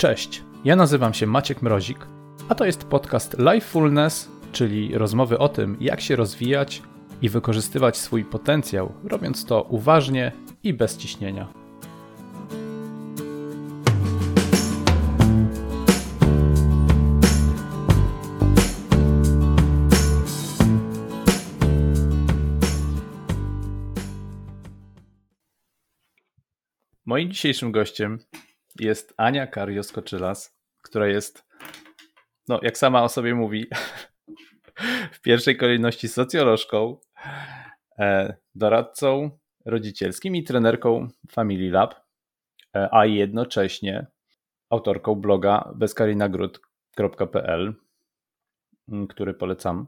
Cześć, ja nazywam się Maciek Mrozik, a to jest podcast Lifefulness, czyli rozmowy o tym, jak się rozwijać i wykorzystywać swój potencjał, robiąc to uważnie i bez ciśnienia. Moim dzisiejszym gościem jest Ania Karios-Koczylas, która jest, no jak sama o sobie mówi, w pierwszej kolejności socjolożką, e, doradcą rodzicielskim i trenerką Family Lab, e, a jednocześnie autorką bloga bezkarinagród.pl, który polecam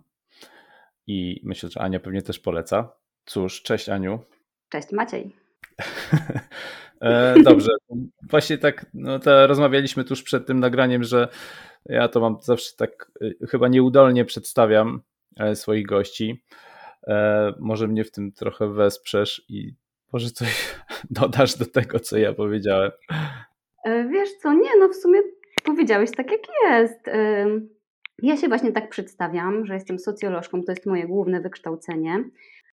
i myślę, że Ania pewnie też poleca. Cóż, cześć Aniu. Cześć Maciej. E, dobrze. Właśnie tak no to rozmawialiśmy tuż przed tym nagraniem, że ja to mam zawsze tak e, chyba nieudolnie przedstawiam e, swoich gości. Może mnie w tym trochę wesprzesz i może coś dodasz do tego, co ja powiedziałem. Wiesz co, nie, no w sumie powiedziałeś tak jak jest. Ja się właśnie tak przedstawiam, że jestem socjolożką, to jest moje główne wykształcenie,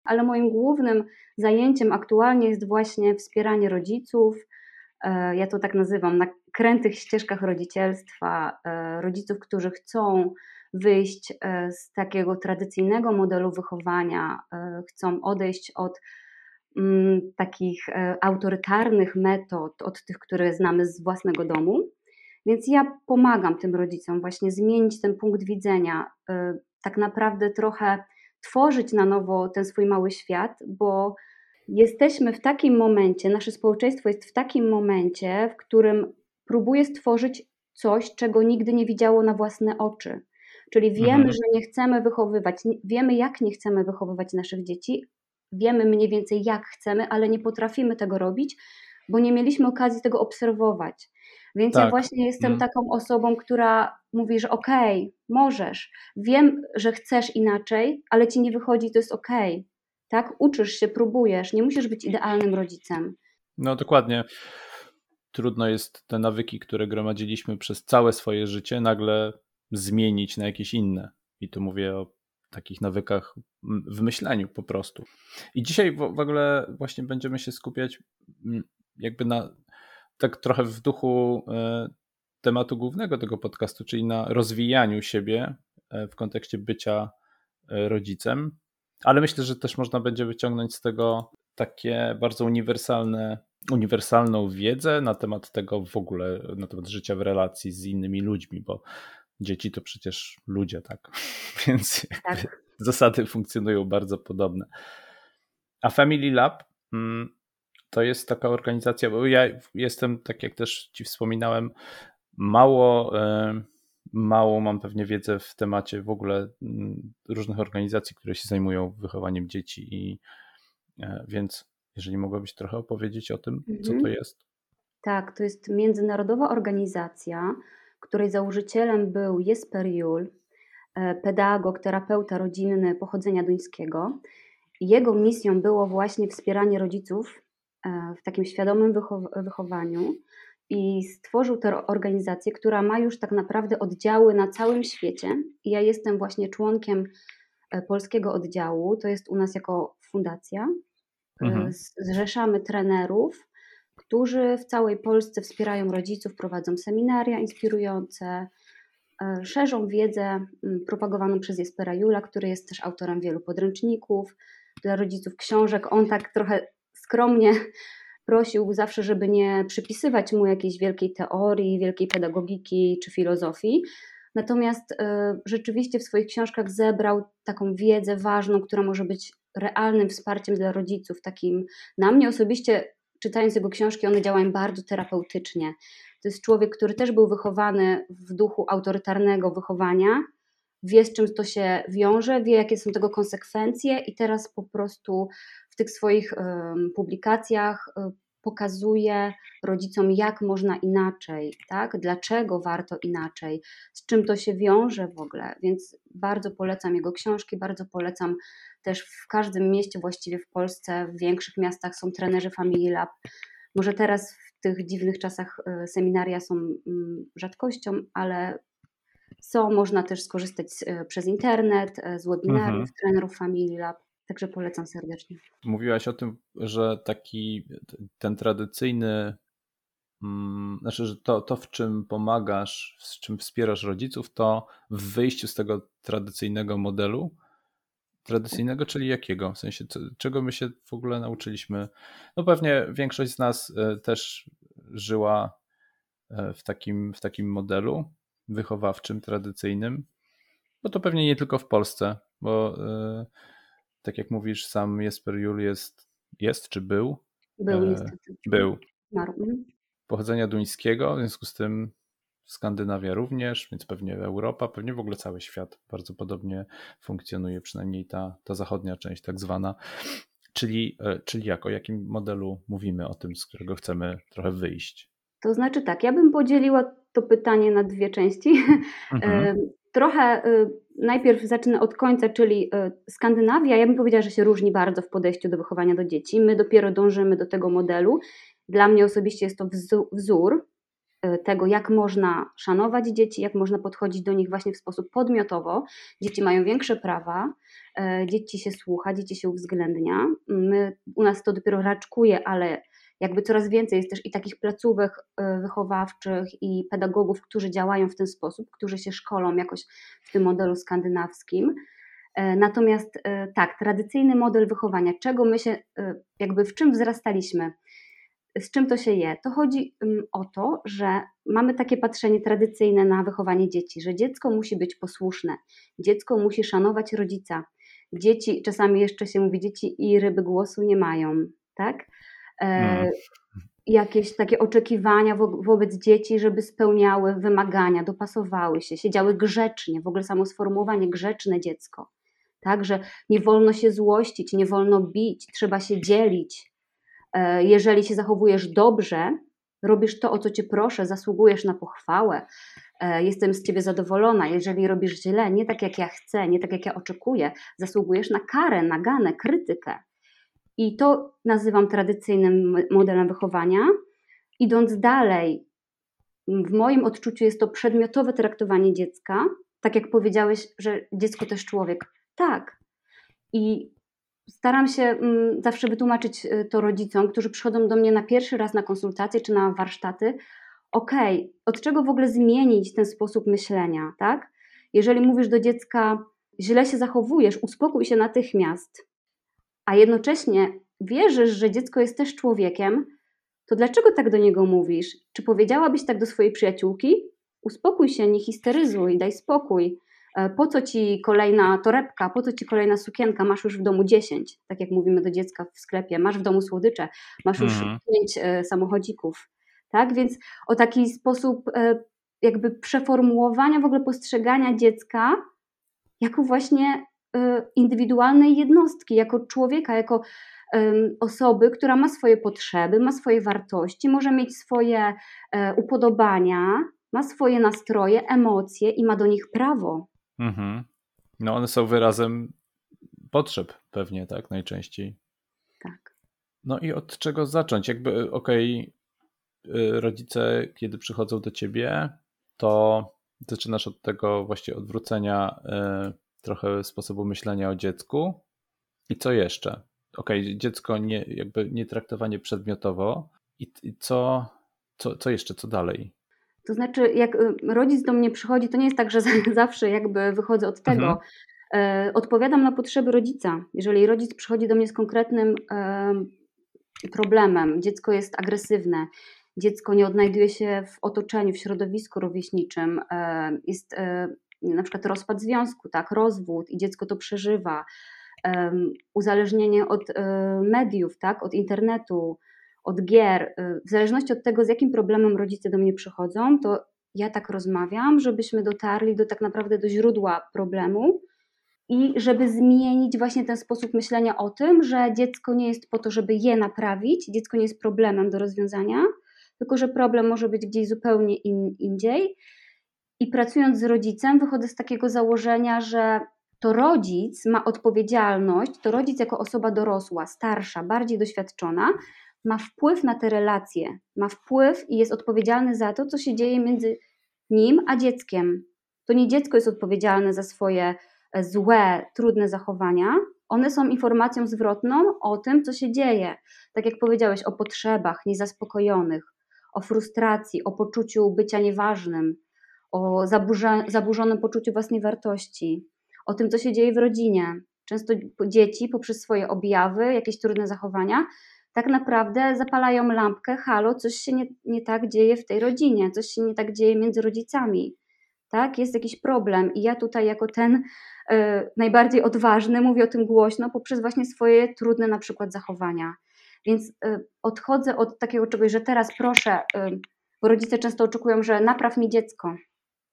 ale moim głównym zajęciem aktualnie jest właśnie wspieranie rodziców. E, ja to tak nazywam na krętych ścieżkach rodzicielstwa, e, rodziców, którzy chcą wyjść e, z takiego tradycyjnego modelu wychowania, chcą odejść od mm, takich autorytarnych metod, od tych, które znamy z własnego domu. Więc ja pomagam tym rodzicom właśnie zmienić ten punkt widzenia, tak naprawdę trochę tworzyć na nowo ten swój mały świat, bo jesteśmy w takim momencie, nasze społeczeństwo jest w takim momencie, w którym próbuje stworzyć coś, czego nigdy nie widziało na własne oczy. Czyli wiemy, mhm. że nie chcemy wychowywać, wiemy jak nie chcemy wychowywać naszych dzieci, wiemy mniej więcej jak chcemy, ale nie potrafimy tego robić, bo nie mieliśmy okazji tego obserwować. Więc tak. ja właśnie jestem mhm. taką osobą, która mówi, że okej, okay, możesz, wiem, że chcesz inaczej, ale ci nie wychodzi, to jest okej. Okay tak? Uczysz się, próbujesz, nie musisz być idealnym rodzicem. No dokładnie. Trudno jest te nawyki, które gromadziliśmy przez całe swoje życie, nagle zmienić na jakieś inne. I tu mówię o takich nawykach w myśleniu po prostu. I dzisiaj w ogóle właśnie będziemy się skupiać jakby na tak trochę w duchu e, tematu głównego tego podcastu, czyli na rozwijaniu siebie e, w kontekście bycia e, rodzicem. Ale myślę, że też można będzie wyciągnąć z tego takie bardzo uniwersalne, uniwersalną wiedzę na temat tego w ogóle, na temat życia w relacji z innymi ludźmi, bo dzieci to przecież ludzie, tak? Więc tak. zasady funkcjonują bardzo podobne. A Family Lab mm, to jest taka organizacja, bo ja jestem, tak jak też Ci wspominałem, mało mało mam pewnie wiedzę w temacie w ogóle mm, różnych organizacji, które się zajmują wychowaniem dzieci i e, więc jeżeli mogłabyś trochę opowiedzieć o tym, co to mhm. jest? Tak, to jest międzynarodowa organizacja, której założycielem był Jesper Juhl, e, pedagog, terapeuta rodzinny pochodzenia duńskiego. Jego misją było właśnie wspieranie rodziców e, w takim świadomym wychowaniu i stworzył tę organizację, która ma już tak naprawdę oddziały na całym świecie. Ja jestem właśnie członkiem e, polskiego oddziału, to jest u nas jako fundacja. E, mhm. Zrzeszamy trenerów, którzy w całej Polsce wspierają rodziców, prowadzą seminaria inspirujące, e, szerzą wiedzę propagowaną przez Jespera Jula, który jest też autorem wielu podręczników dla rodziców, książek. On tak trochę skromnie prosił zawsze, żeby nie przypisywać mu jakiejś wielkiej teorii, wielkiej pedagogiki czy filozofii. Natomiast y, rzeczywiście w swoich książkach zebrał taką wiedzę ważną, która może być realnym wsparciem dla rodziców. Takim na mnie osobiście, czytając jego książki, one działają bardzo terapeutycznie. To jest człowiek, który też był wychowany w duchu autorytarnego wychowania, wie z czym to się wiąże, wie jakie są tego konsekwencje i teraz po prostu w tych swoich publikacjach y, pokazuje rodzicom, jak można inaczej, tak? dlaczego warto inaczej, z czym to się wiąże w ogóle. Więc bardzo polecam jego książki, bardzo polecam też w każdym mieście właściwie w Polsce, w większych miastach są trenerzy Family Lab. Może teraz w tych dziwnych czasach e, seminaria są mm, rzadkością, ale są, można też skorzystać e, przez internet, z webinarów mhm. trenerów Family Lab, także polecam serdecznie. Mówiłaś o tym, że taki ten tradycyjny Mm, znaczy, że to, to, w czym pomagasz, w czym wspierasz rodziców, to w wyjściu z tego tradycyjnego modelu. Tradycyjnego, czyli jakiego? W sensie, co, czego my się w ogóle nauczyliśmy? No pewnie większość z nas e, też żyła e, w takim, w takim modelu wychowawczym, tradycyjnym, bo to pewnie nie tylko w Polsce, bo e, tak jak mówisz, sam Jesper Jul jest, jest czy był? Był, niestety. Był. Mhm pochodzenia duńskiego, w związku z tym Skandynawia również, więc pewnie Europa, pewnie w ogóle cały świat bardzo podobnie funkcjonuje, przynajmniej ta, ta zachodnia część tak zwana. Czyli, e, czyli jak, o jakim modelu mówimy o tym, z którego chcemy trochę wyjść? To znaczy tak, ja bym podzieliła to pytanie na dwie części. Mhm. Trochę e, najpierw zacznę od końca, czyli e, Skandynawia, ja bym powiedziała, że się różni bardzo w podejściu do wychowania do dzieci. My dopiero dążymy do tego modelu dla mnie osobiście jest to wzór e, tego, jak można szanować dzieci, jak można podchodzić do nich właśnie w sposób podmiotowo. Dzieci mają większe prawa, dzieci się słucha, dzieci się uwzględnia. My, u nas to dopiero raczkuje, ale jakby coraz więcej jest też i takich placówek e, wychowawczych i pedagogów, którzy działają w ten sposób, którzy się szkolą jakoś w tym modelu skandynawskim. Natomiast tak, tradycyjny model wychowania, czego my się, jakby w czym wzrastaliśmy? z czym to się je? To chodzi o to, że mamy takie patrzenie tradycyjne na wychowanie dzieci, że dziecko musi być posłuszne, dziecko musi szanować rodzica. Dzieci, czasami jeszcze się mówi, dzieci i ryby głosu nie mają, tak? E, no. Jakieś takie oczekiwania wo wobec dzieci, żeby spełniały wymagania, dopasowały się, siedziały grzecznie, w ogóle samo sformułowanie grzeczne dziecko, tak? Że nie wolno się złościć, nie wolno bić, trzeba się dzielić, E, jeżeli się zachowujesz dobrze, robisz to, o co cię proszę, zasługujesz na pochwałę, e, jestem z ciebie zadowolona. Jeżeli robisz źle, nie tak jak ja chcę, nie tak jak ja oczekuję, zasługujesz na karę, naganę, krytykę. I to nazywam tradycyjnym modelem wychowania. Idąc dalej, w moim odczuciu jest to przedmiotowe traktowanie dziecka. Tak jak powiedziałeś, że dziecko też człowiek. Tak. I staram się mm, zawsze wytłumaczyć y, to rodzicom, którzy przychodzą do mnie na pierwszy raz na konsultacje czy na warsztaty. Okej, okay, od czego w ogóle zmienić ten sposób myślenia, tak? Jeżeli mówisz do dziecka, źle się zachowujesz, uspokój się natychmiast, a jednocześnie wierzysz, że dziecko jest też człowiekiem, to dlaczego tak do niego mówisz? Czy powiedziałabyś tak do swojej przyjaciółki? Uspokój się, nie histeryzuj, daj spokój. E, po co ci kolejna torebka, po co ci kolejna sukienka, masz już w domu 10, tak jak mówimy do dziecka w sklepie, masz w domu słodycze, masz już mhm. 5 e, samochodzików, tak? Więc o taki sposób e, jakby przeformułowania w ogóle postrzegania dziecka jako właśnie indywidualnej jednostki, jako człowieka, jako osoby, która ma swoje potrzeby, ma swoje wartości, może mieć swoje upodobania, ma swoje nastroje, emocje i ma do nich prawo. Mhm. No one są wyrazem potrzeb pewnie, tak? Najczęściej. Tak. No i od czego zacząć? Jakby, okej, okay, rodzice, kiedy przychodzą do ciebie, to zaczynasz od tego właśnie odwrócenia y, trochę sposobu myślenia o dziecku. I co jeszcze? Okej, okay, dziecko nie, jakby nie traktowanie przedmiotowo. I, i co, co, co jeszcze, co dalej? To znaczy, jak y, rodzic do mnie przychodzi, to nie jest tak, że zawsze jakby wychodzę od tego. Mhm. E, odpowiadam na potrzeby rodzica. Jeżeli rodzic przychodzi do mnie z konkretnym problemem, dziecko jest agresywne, dziecko nie odnajduje się w otoczeniu, w środowisku rówieśniczym, e, jest e, na przykład rozpad związku, tak, rozwód i dziecko to przeżywa, uzależnienie od mediów, tak, od internetu, od gier, y, w zależności od tego, z jakim problemem rodzice do mnie przychodzą, to ja tak rozmawiam, żebyśmy dotarli do tak naprawdę do źródła problemu i żeby zmienić właśnie ten sposób myślenia o tym, że dziecko nie jest po to, żeby je naprawić, dziecko nie jest problemem do rozwiązania, tylko że problem może być gdzieś zupełnie in, indziej. I pracując z rodzicem, wychodzę z takiego założenia, że to rodzic ma odpowiedzialność, to rodzic jako osoba dorosła, starsza, bardziej doświadczona, ma wpływ na te relacje, ma wpływ i jest odpowiedzialny za to, co się dzieje między nim a dzieckiem. To nie dziecko jest odpowiedzialne za swoje e, złe, trudne zachowania, one są informacją zwrotną o tym, co się dzieje. Tak jak powiedziałeś, o potrzebach niezaspokojonych, o frustracji, o poczuciu bycia nieważnym, o zaburza, zaburzonym poczuciu własnej wartości, o tym, co się dzieje w rodzinie. Często dzieci poprzez swoje objawy, jakieś trudne zachowania, tak naprawdę zapalają lampkę, halo, coś się nie, nie tak dzieje w tej rodzinie, coś się nie tak dzieje między rodzicami. Tak, jest jakiś problem, i ja tutaj, jako ten y, najbardziej odważny, mówię o tym głośno poprzez właśnie swoje trudne na przykład zachowania. Więc y, odchodzę od takiego czegoś, że teraz proszę, y, bo rodzice często oczekują, że napraw mi dziecko.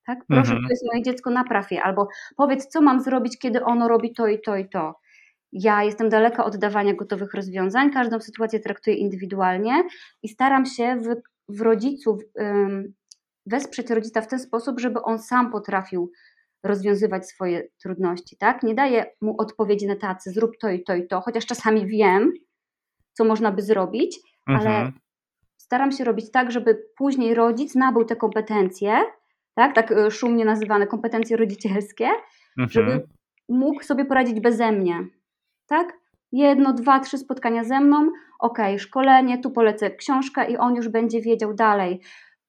Tak? Proszę, mhm. to jest moje dziecko, napraw je. Albo powiedz, co mam zrobić, kiedy ono robi to i to i to. Ja jestem daleka od dawania gotowych rozwiązań, każdą sytuację traktuję indywidualnie i staram się w, w rodziców um, wesprzeć rodzica w ten sposób, żeby on sam potrafił rozwiązywać swoje trudności. Tak? Nie daję mu odpowiedzi na tacy, zrób to i to i to, chociaż czasami wiem, co można by zrobić, mhm. ale staram się robić tak, żeby później rodzic nabył te kompetencje, tak, tak e, szumnie nazywane kompetencje rodzicielskie, mhm. żeby mógł sobie poradzić beze mnie, tak? Jedno, dwa, trzy spotkania ze mną, ok, szkolenie, tu polecę książkę i on już będzie wiedział dalej.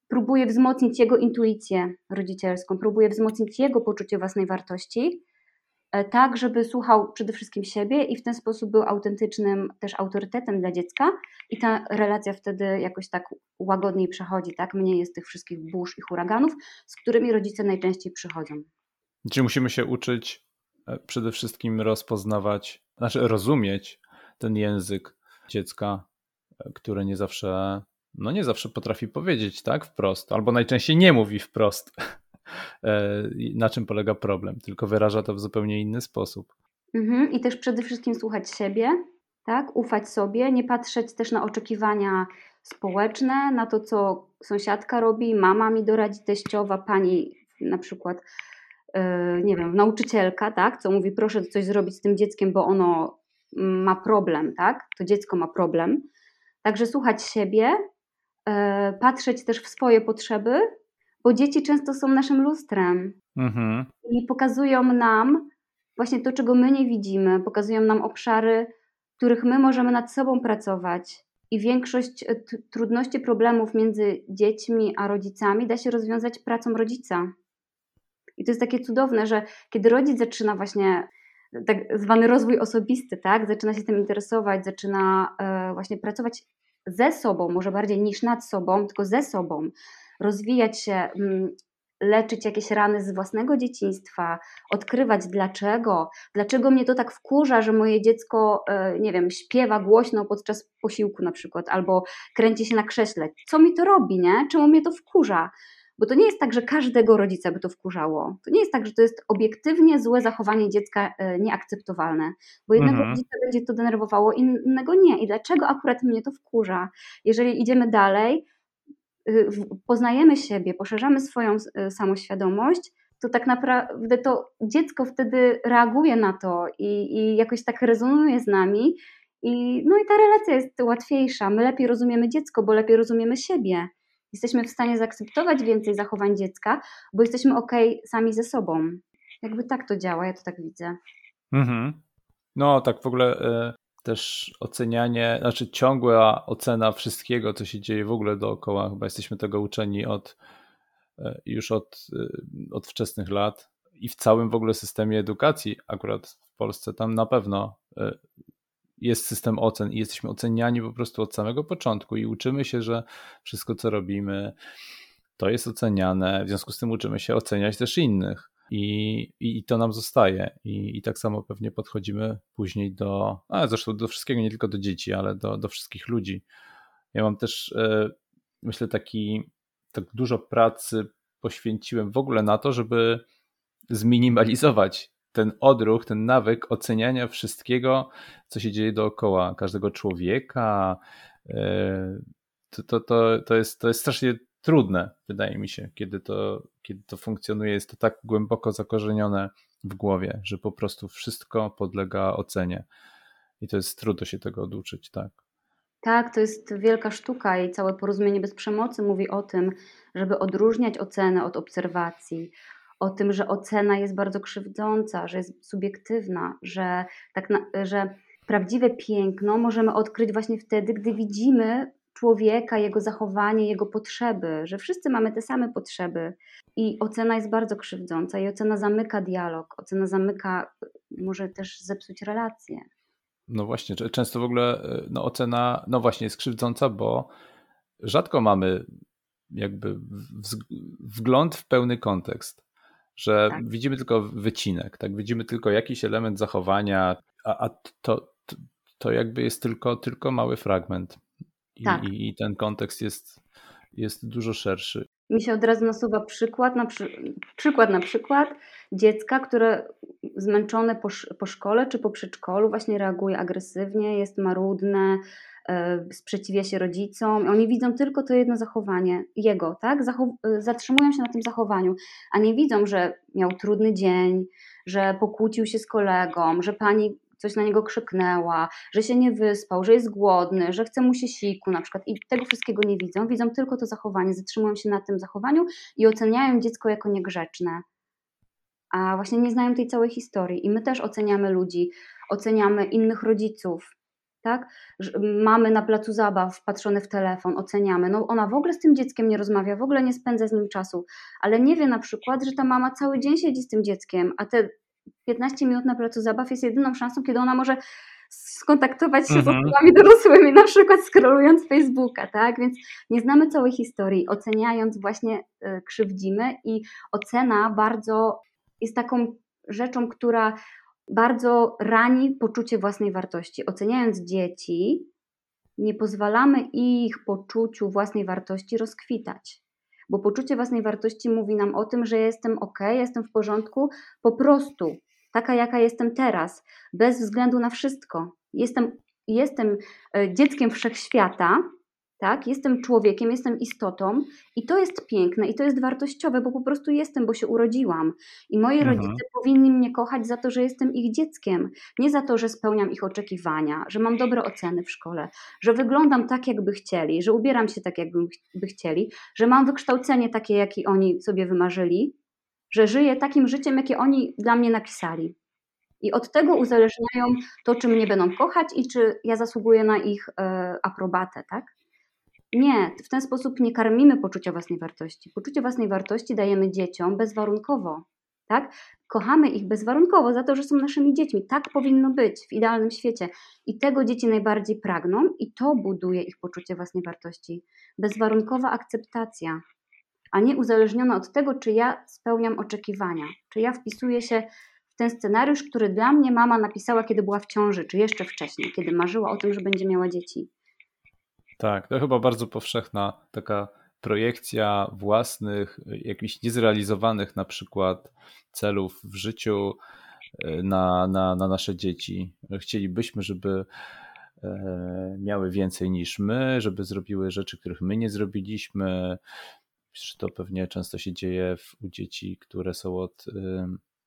Próbuję wzmocnić jego intuicję rodzicielską, próbuję wzmocnić jego poczucie własnej wartości, tak, żeby słuchał przede wszystkim siebie i w ten sposób był autentycznym też autorytetem dla dziecka i ta relacja wtedy jakoś tak łagodniej przechodzi, tak? Mniej jest tych wszystkich burz i huraganów, z którymi rodzice najczęściej przychodzą. Czyli musimy się uczyć e, przede wszystkim rozpoznawać, znaczy rozumieć ten język dziecka, e, które nie zawsze, no nie zawsze potrafi powiedzieć, tak, wprost, albo najczęściej nie mówi wprost. E, na czym polega problem, tylko wyraża to w zupełnie inny sposób. Mhm. I też przede wszystkim słuchać siebie, tak? ufać sobie, nie patrzeć też na oczekiwania społeczne, na to, co sąsiadka robi, mama mi doradzi, teściowa, pani na przykład, yy, nie wiem, nauczycielka, tak? co mówi, proszę coś zrobić z tym dzieckiem, bo ono ma problem, tak? To dziecko ma problem. Także słuchać siebie, yy, patrzeć też w swoje potrzeby, bo dzieci często są naszym lustrem mhm. i pokazują nam właśnie to, czego my nie widzimy, pokazują nam obszary, w których my możemy nad sobą pracować. I większość e, trudności, problemów między dziećmi a rodzicami da się rozwiązać pracą rodzica. I to jest takie cudowne, że kiedy rodzic zaczyna właśnie tak zwany rozwój osobisty, tak, zaczyna się tym interesować, zaczyna e, właśnie pracować ze sobą, może bardziej niż nad sobą, tylko ze sobą, rozwijać się, mm, leczyć jakieś rany z własnego dzieciństwa, odkrywać dlaczego, dlaczego mnie to tak wkurza, że moje dziecko, e, nie wiem, śpiewa głośno podczas posiłku na przykład, albo kręci się na krześle. Co mi to robi, nie? Czemu mnie to wkurza? Bo to nie jest tak, że każdego rodzica by to wkurzało. To nie jest tak, że to jest obiektywnie złe zachowanie dziecka e, nieakceptowalne, bo jednego mhm. rodzica będzie to denerwowało, innego nie. I dlaczego akurat mnie to wkurza? Jeżeli idziemy dalej, poznajemy siebie, poszerzamy swoją y, samoświadomość, to tak naprawdę to dziecko wtedy reaguje na to i, i jakoś tak rezonuje z nami. I, no i ta relacja jest łatwiejsza. My lepiej rozumiemy dziecko, bo lepiej rozumiemy siebie. Jesteśmy w stanie zaakceptować więcej zachowań dziecka, bo jesteśmy ok sami ze sobą. Jakby tak to działa, ja to tak widzę. Mhm. No, tak w ogóle y, też ocenianie, znaczy ciągła ocena wszystkiego, co się dzieje w ogóle dookoła. Chyba jesteśmy tego uczeni od, e, już od, e, od wczesnych lat i w całym w ogóle systemie edukacji, akurat w Polsce, tam na pewno e, jest system ocen i jesteśmy oceniani po prostu od samego początku i uczymy się, że wszystko, co robimy, to jest oceniane. W związku z tym uczymy się oceniać też innych i, i to nam zostaje. I, I tak samo pewnie podchodzimy później do, a zresztą do wszystkiego, nie tylko do dzieci, ale do, do wszystkich ludzi. Ja mam też, e, myślę, taki, tak dużo pracy poświęciłem w ogóle na to, żeby zminimalizować ten odruch, ten nawyk oceniania wszystkiego, co się dzieje dookoła każdego człowieka. E, to, to, to, to, jest, to jest strasznie trudne, wydaje mi się, kiedy to, kiedy to funkcjonuje. Jest to tak głęboko zakorzenione w głowie, że po prostu wszystko podlega ocenie. I to jest trudno się tego oduczyć, tak. Tak, to jest wielka sztuka i całe porozumienie bez przemocy mówi o tym, żeby odróżniać ocenę od obserwacji, o tym, że ocena jest bardzo krzywdząca, że jest subiektywna, że, tak na, że prawdziwe piękno możemy odkryć właśnie wtedy, gdy widzimy człowieka, jego zachowanie, jego potrzeby, że wszyscy mamy te same potrzeby i ocena jest bardzo krzywdząca i ocena zamyka dialog, ocena zamyka, może też zepsuć relacje. No właśnie, często w ogóle no ocena, no właśnie jest krzywdząca, bo rzadko mamy jakby wgląd w pełny kontekst, że tak. widzimy tylko wycinek, tak, widzimy tylko jakiś element zachowania, a, a to, to, to jakby jest tylko, tylko mały fragment. I, tak. i, i ten kontekst jest, jest dużo szerszy. Mi się od razu nasuwa przykład na, przy, przykład na przykład dziecka, które zmęczone po, po szkole czy po przedszkolu właśnie reaguje agresywnie, jest marudne, e, sprzeciwia się rodzicom. Oni widzą tylko to jedno zachowanie, jego, tak? Zachow e, zatrzymują się na tym zachowaniu, a nie widzą, że miał trudny dzień, że pokłócił się z kolegą, że pani coś na niego krzyknęła, że się nie wyspał, że jest głodny, że chce mu się siku na przykład i tego wszystkiego nie widzą, widzą tylko to zachowanie, zatrzymują się na tym zachowaniu i oceniają dziecko jako niegrzeczne. A właśnie nie znają tej całej historii i my też oceniamy ludzi, oceniamy innych rodziców, tak? Mamy na placu zabaw wpatrzone w telefon, oceniamy. No ona w ogóle z tym dzieckiem nie rozmawia, w ogóle nie spędza z nim czasu, ale nie wie na przykład, że ta mama cały dzień siedzi z tym dzieckiem, a te 15 minut na placu zabaw jest jedyną szansą, kiedy ona może skontaktować się mhm. z osobami dorosłymi, na przykład scrollując Facebooka, tak? Więc nie znamy całej historii. Oceniając właśnie y, krzywdzimy i ocena bardzo jest taką rzeczą, która bardzo rani poczucie własnej wartości. Oceniając dzieci, nie pozwalamy ich poczuciu własnej wartości rozkwitać bo poczucie własnej wartości mówi nam o tym, że jestem ok, jestem w porządku, po prostu taka, jaka jestem teraz, bez względu na wszystko. Jestem, jestem e, dzieckiem wszechświata, tak? Jestem człowiekiem, jestem istotą i to jest piękne i to jest wartościowe, bo po prostu jestem, bo się urodziłam. I moi mhm. rodzice powinni mnie kochać za to, że jestem ich dzieckiem, nie za to, że spełniam ich oczekiwania, że mam dobre oceny w szkole, że wyglądam tak, jakby chcieli, że ubieram się tak, jakby by chcieli, że mam wykształcenie takie, jakie oni sobie wymarzyli, że żyję takim życiem, jakie oni dla mnie napisali. I od tego uzależniają to, czy mnie będą kochać i czy ja zasługuję na ich e, aprobatę, tak? Nie, w ten sposób nie karmimy poczucia własnej wartości. Poczucie własnej wartości dajemy dzieciom bezwarunkowo. Tak? Kochamy ich bezwarunkowo za to, że są naszymi dziećmi. Tak powinno być w idealnym świecie. I tego dzieci najbardziej pragną, i to buduje ich poczucie własnej wartości. Bezwarunkowa akceptacja, a nie uzależniona od tego, czy ja spełniam oczekiwania, czy ja wpisuję się w ten scenariusz, który dla mnie mama napisała, kiedy była w ciąży, czy jeszcze wcześniej, kiedy marzyła o tym, że będzie miała dzieci. Tak, to chyba bardzo powszechna taka projekcja własnych, jakichś niezrealizowanych na przykład celów w życiu e, na, na, na nasze dzieci. Chcielibyśmy, żeby e, miały więcej niż my, żeby zrobiły rzeczy, których my nie zrobiliśmy. To pewnie często się dzieje u dzieci, które są od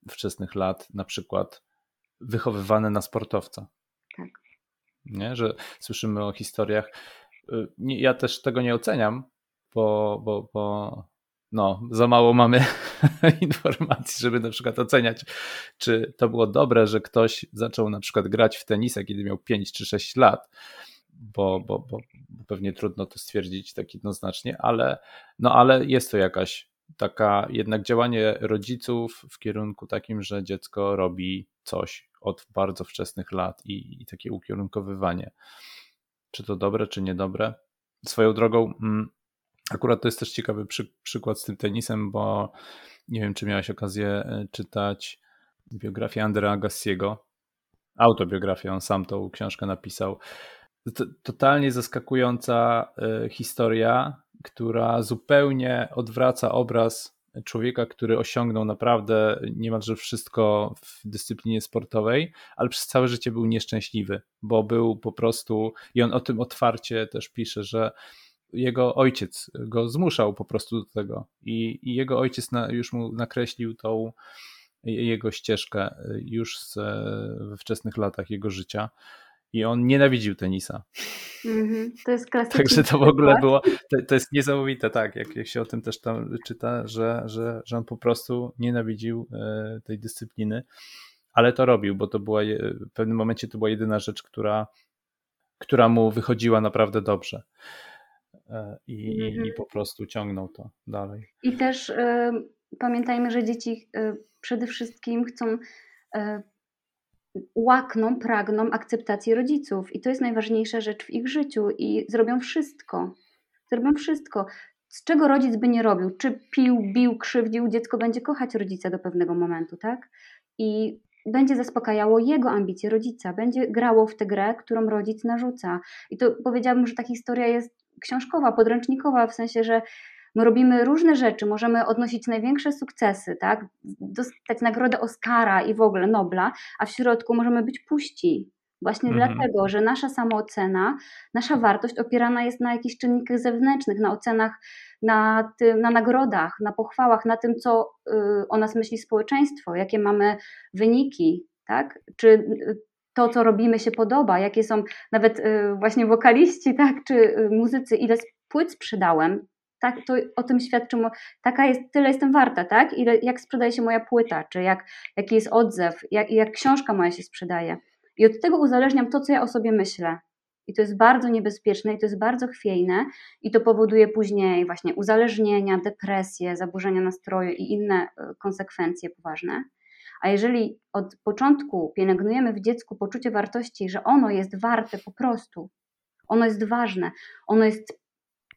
wczesnych lat, na przykład wychowywane na sportowca. Tak. Nie? Że słyszymy o historiach ja też tego nie oceniam, bo, bo, bo no, za mało mamy informacji, żeby na przykład oceniać, czy to było dobre, że ktoś zaczął na przykład grać w tenisa, kiedy miał 5 czy 6 lat, bo, bo, bo pewnie trudno to stwierdzić tak jednoznacznie, ale, no, ale jest to jakaś taka jednak działanie rodziców w kierunku takim, że dziecko robi coś od bardzo wczesnych lat i, i takie ukierunkowywanie czy to dobre, czy niedobre. Swoją drogą, mm, akurat to jest też ciekawy przy, przykład z tym tenisem, bo nie wiem, czy miałeś okazję e, czytać biografię Andrea Gassiego, autobiografię, on sam tą książkę napisał. Totalnie zaskakująca e, historia, która zupełnie odwraca obraz człowieka, który osiągnął naprawdę niemalże wszystko w dyscyplinie sportowej, ale przez całe życie był nieszczęśliwy, bo był po prostu, i on o tym otwarcie też pisze, że jego ojciec go zmuszał po prostu do tego i, i jego ojciec na, już mu nakreślił tą jego ścieżkę już we wczesnych latach jego życia i on nienawidził tenisa. Mm-hmm. To jest klasyczny Także to w ogóle było, to, to, jest niesamowite, tak, jak, jak się o tym też tam czyta, że, że, że on po prostu nienawidził e, tej dyscypliny, ale to robił, bo to była, w pewnym momencie to była jedyna rzecz, która, która mu wychodziła naprawdę dobrze. E, I, mm-hmm. i po prostu ciągnął to dalej. I też y, pamiętajmy, że dzieci y, przede wszystkim chcą y, łakną, pragną akceptacji rodziców i to jest najważniejsza rzecz w ich życiu i zrobią wszystko. Zrobią wszystko. Z czego rodzic by nie robił? Czy pił, bił, krzywdził, dziecko będzie kochać rodzica do pewnego momentu, tak? I będzie zaspokajało jego ambicje rodzica, będzie grało w tę grę, którą rodzic narzuca. I to powiedziałabym, że ta historia jest książkowa, podręcznikowa, w sensie, że My robimy różne rzeczy, możemy odnosić największe sukcesy, tak? dostać nagrodę Oscara i w ogóle Nobla, a w środku możemy być puści. Właśnie mhm. dlatego, że nasza samoocena, nasza wartość opierana jest na jakichś czynnikach zewnętrznych, na ocenach, na, tym, na nagrodach, na pochwałach, na tym, co y, o nas myśli społeczeństwo, jakie mamy wyniki, tak? Czy y, to, co robimy, się podoba, jakie są nawet y, właśnie wokaliści, tak? Czy muzycy, ile płyt sprzedałem, tak, to o tym świadczy, taka jest, tyle jestem warta, tak? Ile, jak sprzedaje się moja płyta, czy jak, jaki jest odzew, jak, jak książka moja się sprzedaje. I od tego uzależniam to, co ja o sobie myślę. I to jest bardzo niebezpieczne i to jest bardzo chwiejne i to powoduje później właśnie uzależnienia, depresje, zaburzenia nastroju i inne e, konsekwencje poważne. A jeżeli od początku pielęgnujemy w dziecku poczucie wartości, że ono jest warte po prostu, ono jest ważne, ono jest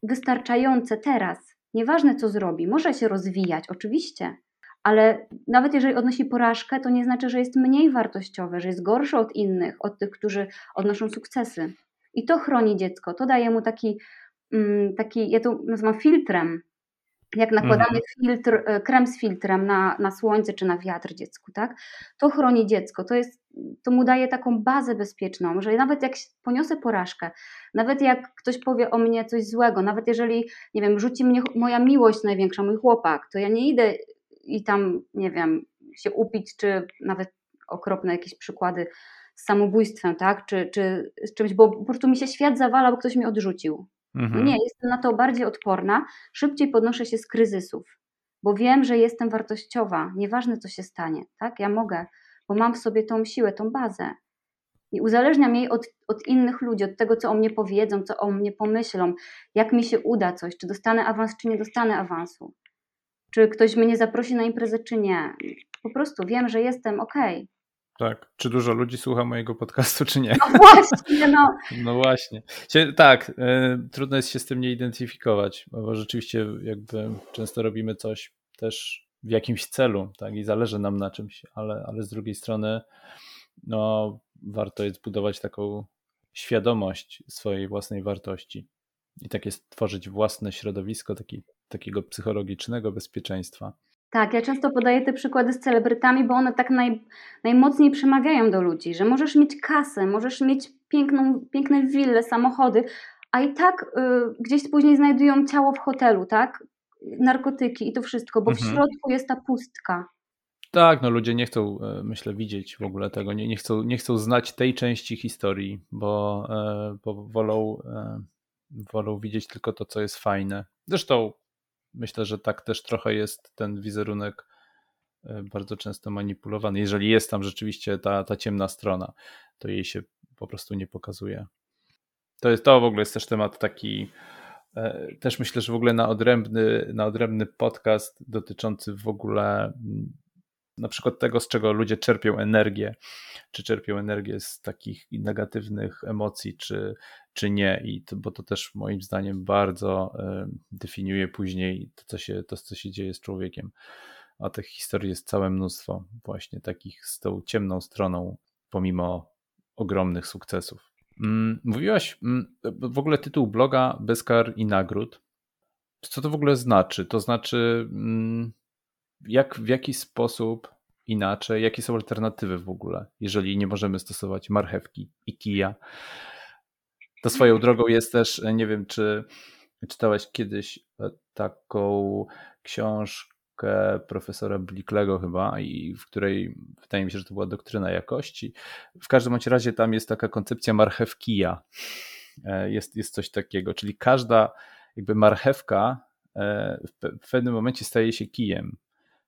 wystarczające teraz. Nieważne, co zrobi, może się rozwijać, oczywiście, ale nawet jeżeli odnosi porażkę, to nie znaczy, że jest mniej wartościowe, że jest gorsze od innych, od tych, którzy odnoszą sukcesy. I to chroni dziecko, to daje mu taki, mm, taki ja to nazywam filtrem, jak nakładamy mhm. filtr, e, krem z filtrem na, na słońce czy na wiatr dziecku, tak? To chroni dziecko, to, jest, to mu daje taką bazę bezpieczną, że nawet jak poniosę porażkę, nawet jak ktoś powie o mnie coś złego, nawet jeżeli, nie wiem, rzuci mnie moja miłość największa, mój chłopak, to ja nie idę i tam, nie wiem, się upić, czy nawet okropne jakieś przykłady z samobójstwem, tak? Czy, czy z czymś, bo po prostu mi się świat zawala, bo ktoś mnie odrzucił. Mhm. Nie, jestem na to bardziej odporna, szybciej podnoszę się z kryzysów, bo wiem, że jestem wartościowa, nieważne co się stanie, tak? Ja mogę, bo mam w sobie tą siłę, tą bazę. I uzależniam jej od, od innych ludzi, od tego, co o mnie powiedzą, co o mnie pomyślą, jak mi się uda coś, czy dostanę awans, czy nie dostanę awansu, czy ktoś mnie zaprosi na imprezę, czy nie. Po prostu wiem, że jestem ok. Tak. Czy dużo ludzi słucha mojego podcastu, czy nie? No właśnie, no. No właśnie. Tak, y, trudno jest się z tym nie identyfikować, bo rzeczywiście jakby często robimy coś też w jakimś celu, tak, i zależy nam na czymś, ale, ale z drugiej strony no, warto jest budować taką świadomość swojej własnej wartości i tak jest tworzyć własne środowisko taki, takiego psychologicznego bezpieczeństwa. Tak, ja często podaję te przykłady z celebrytami, bo one tak naj, najmocniej przemawiają do ludzi, że możesz mieć kasę, możesz mieć piękną, piękne wille, samochody, a i tak y, gdzieś później znajdują ciało w hotelu, tak? Narkotyki i to wszystko, bo mhm. w środku jest ta pustka. Tak, no ludzie nie chcą, e, myślę, widzieć w ogóle tego, nie, nie, chcą, nie chcą znać tej części historii, bo, e, bo wolą, e, wolą widzieć tylko to, co jest fajne. Zresztą myślę, że tak też trochę jest ten wizerunek bardzo często manipulowany. Jeżeli jest tam rzeczywiście ta, ta ciemna strona, to jej się po prostu nie pokazuje. To jest to w ogóle jest też temat taki. E, też myślę, że w ogóle na odrębny, na odrębny podcast dotyczący w ogóle mm, na przykład tego, z czego ludzie czerpią energię, czy czerpią energię z takich negatywnych emocji, czy, czy nie, i to, bo to też moim zdaniem bardzo y, definiuje później to co, się, to, co się dzieje z człowiekiem. A tych historii jest całe mnóstwo, właśnie takich z tą ciemną stroną, pomimo ogromnych sukcesów. Mm, mówiłaś mm, w ogóle tytuł bloga Bez kar i nagród. Co to w ogóle znaczy? To znaczy, mm, jak, w jaki sposób inaczej, jakie są alternatywy w ogóle, jeżeli nie możemy stosować marchewki i kija. To swoją drogą jest też, nie wiem, czy czytałeś kiedyś e, taką książkę książkę profesora Blicklego chyba, i w której wydaje mi się, że to była doktryna jakości. W każdym razie tam jest taka koncepcja marchewkija. E, jest, jest coś takiego, czyli każda jakby marchewka e, w pewnym momencie staje się kijem,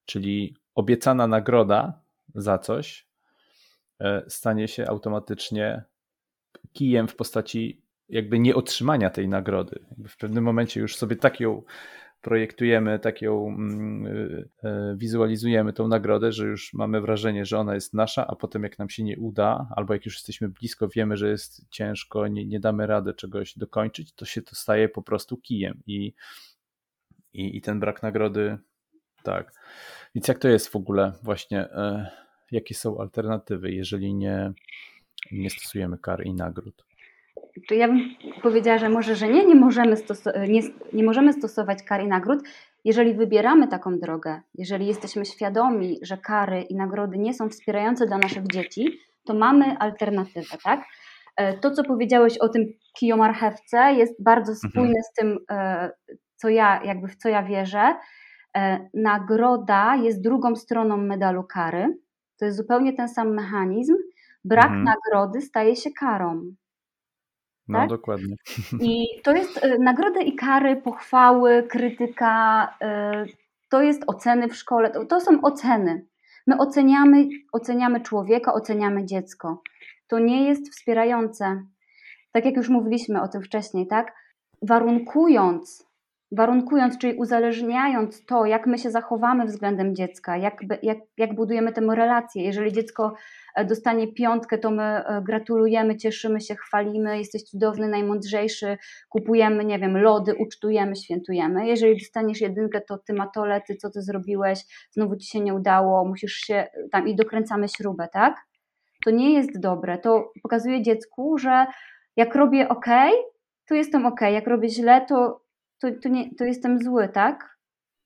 czyli obiecana nagroda za coś e, stanie się automatycznie kijem w postaci jakby nieotrzymania tej nagrody. W pewnym momencie już sobie tak ją projektujemy, tak ją mm, e, wizualizujemy tą nagrodę, że już mamy wrażenie, że ona jest nasza, a potem jak nam się nie uda, albo jak już jesteśmy blisko, wiemy, że jest ciężko, nie, nie damy rady czegoś dokończyć, to się to staje po prostu kijem i, i, i ten brak nagrody, tak. Więc jak to jest w ogóle właśnie, e, jakie są alternatywy, jeżeli nie, nie stosujemy kar i nagród? To ja bym powiedziała, że może, że nie, nie możemy, nie, nie możemy stosować kar i nagród, jeżeli wybieramy taką drogę, jeżeli jesteśmy świadomi, że kary i nagrody nie są wspierające dla naszych dzieci, to mamy alternatywę, tak? E, to, co powiedziałeś o tym kijomarchewce, jest bardzo mhm. spójne z tym, e, co ja, jakby w co ja wierzę. E, nagroda jest drugą stroną medalu kary. To jest zupełnie ten sam mechanizm. Brak mhm. nagrody staje się karą. No tak? dokładnie. I to jest y, nagrody i kary, pochwały, krytyka, y, to jest oceny w szkole, to, to są oceny. My oceniamy, oceniamy człowieka, oceniamy dziecko. To nie jest wspierające. Tak jak już mówiliśmy o tym wcześniej, tak? Warunkując, warunkując, czyli uzależniając to, jak my się zachowamy względem dziecka, jak, jak, jak budujemy tę relację. Jeżeli dziecko E, dostanie piątkę, to my e, gratulujemy, cieszymy się, chwalimy, jesteś cudowny, najmądrzejszy, kupujemy, nie wiem, lody, ucztujemy, świętujemy. Jeżeli dostaniesz jedynkę, to ty matole, ty co ty zrobiłeś, znowu ci się nie udało, musisz się tam i dokręcamy śrubę, tak? To nie jest dobre. To pokazuje dziecku, że jak robię ok, to jestem ok, jak robię źle, to, to, to, nie, to jestem zły, tak?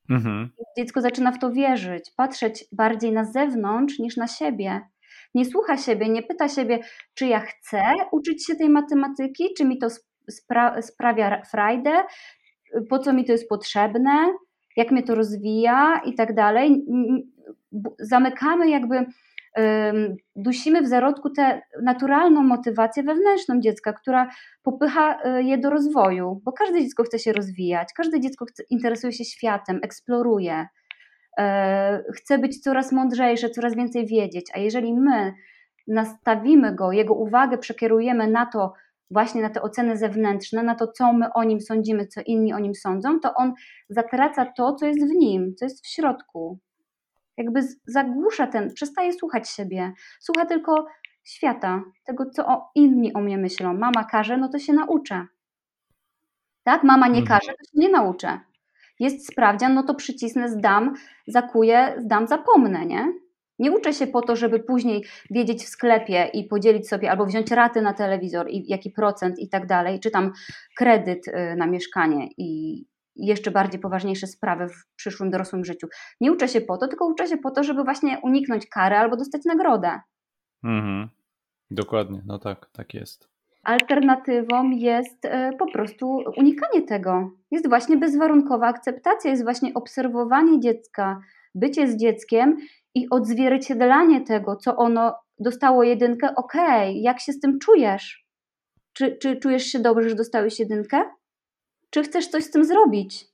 Mhm. Dziecko zaczyna w to wierzyć, patrzeć bardziej na zewnątrz niż na siebie nie słucha siebie, nie pyta siebie, czy ja chcę uczyć się tej matematyki, czy mi to spra sprawia frajdę, po co mi to jest potrzebne, jak mnie to rozwija i tak dalej. Zamykamy jakby, dusimy w zarodku tę naturalną motywację wewnętrzną dziecka, która popycha y, je do rozwoju, bo każde dziecko chce się rozwijać, każde dziecko interesuje się światem, eksploruje. E, chce być coraz mądrzejsze, coraz więcej wiedzieć, a jeżeli my nastawimy go, jego uwagę przekierujemy na to, właśnie na te oceny zewnętrzne, na to, co my o nim sądzimy, co inni o nim sądzą, to on zatraca to, co jest w nim, co jest w środku. Jakby zagłusza ten, przestaje słuchać siebie, słucha tylko świata, tego, co inni o mnie myślą. Mama każe, no to się nauczę. Tak? Mama nie mhm. każe, to się nie nauczę jest sprawdzian, no to przycisnę, zdam, zakuję, zdam, zapomnę, nie? Nie uczę się po to, żeby później wiedzieć w sklepie i podzielić sobie albo wziąć raty na telewizor i jaki procent i tak dalej, czy tam kredyt y, na mieszkanie i jeszcze bardziej poważniejsze sprawy w przyszłym dorosłym życiu. Nie uczę się po to, tylko uczę się po to, żeby właśnie uniknąć kary albo dostać nagrodę. Mhm. Dokładnie, no tak, tak jest. Alternatywą jest e, po prostu unikanie tego. Jest właśnie bezwarunkowa akceptacja, jest właśnie obserwowanie dziecka, bycie z dzieckiem i odzwierciedlanie tego, co ono dostało jedynkę. Okej, okay, jak się z tym czujesz? Czy, czy czujesz się dobrze, że dostałeś jedynkę? Czy chcesz coś z tym zrobić?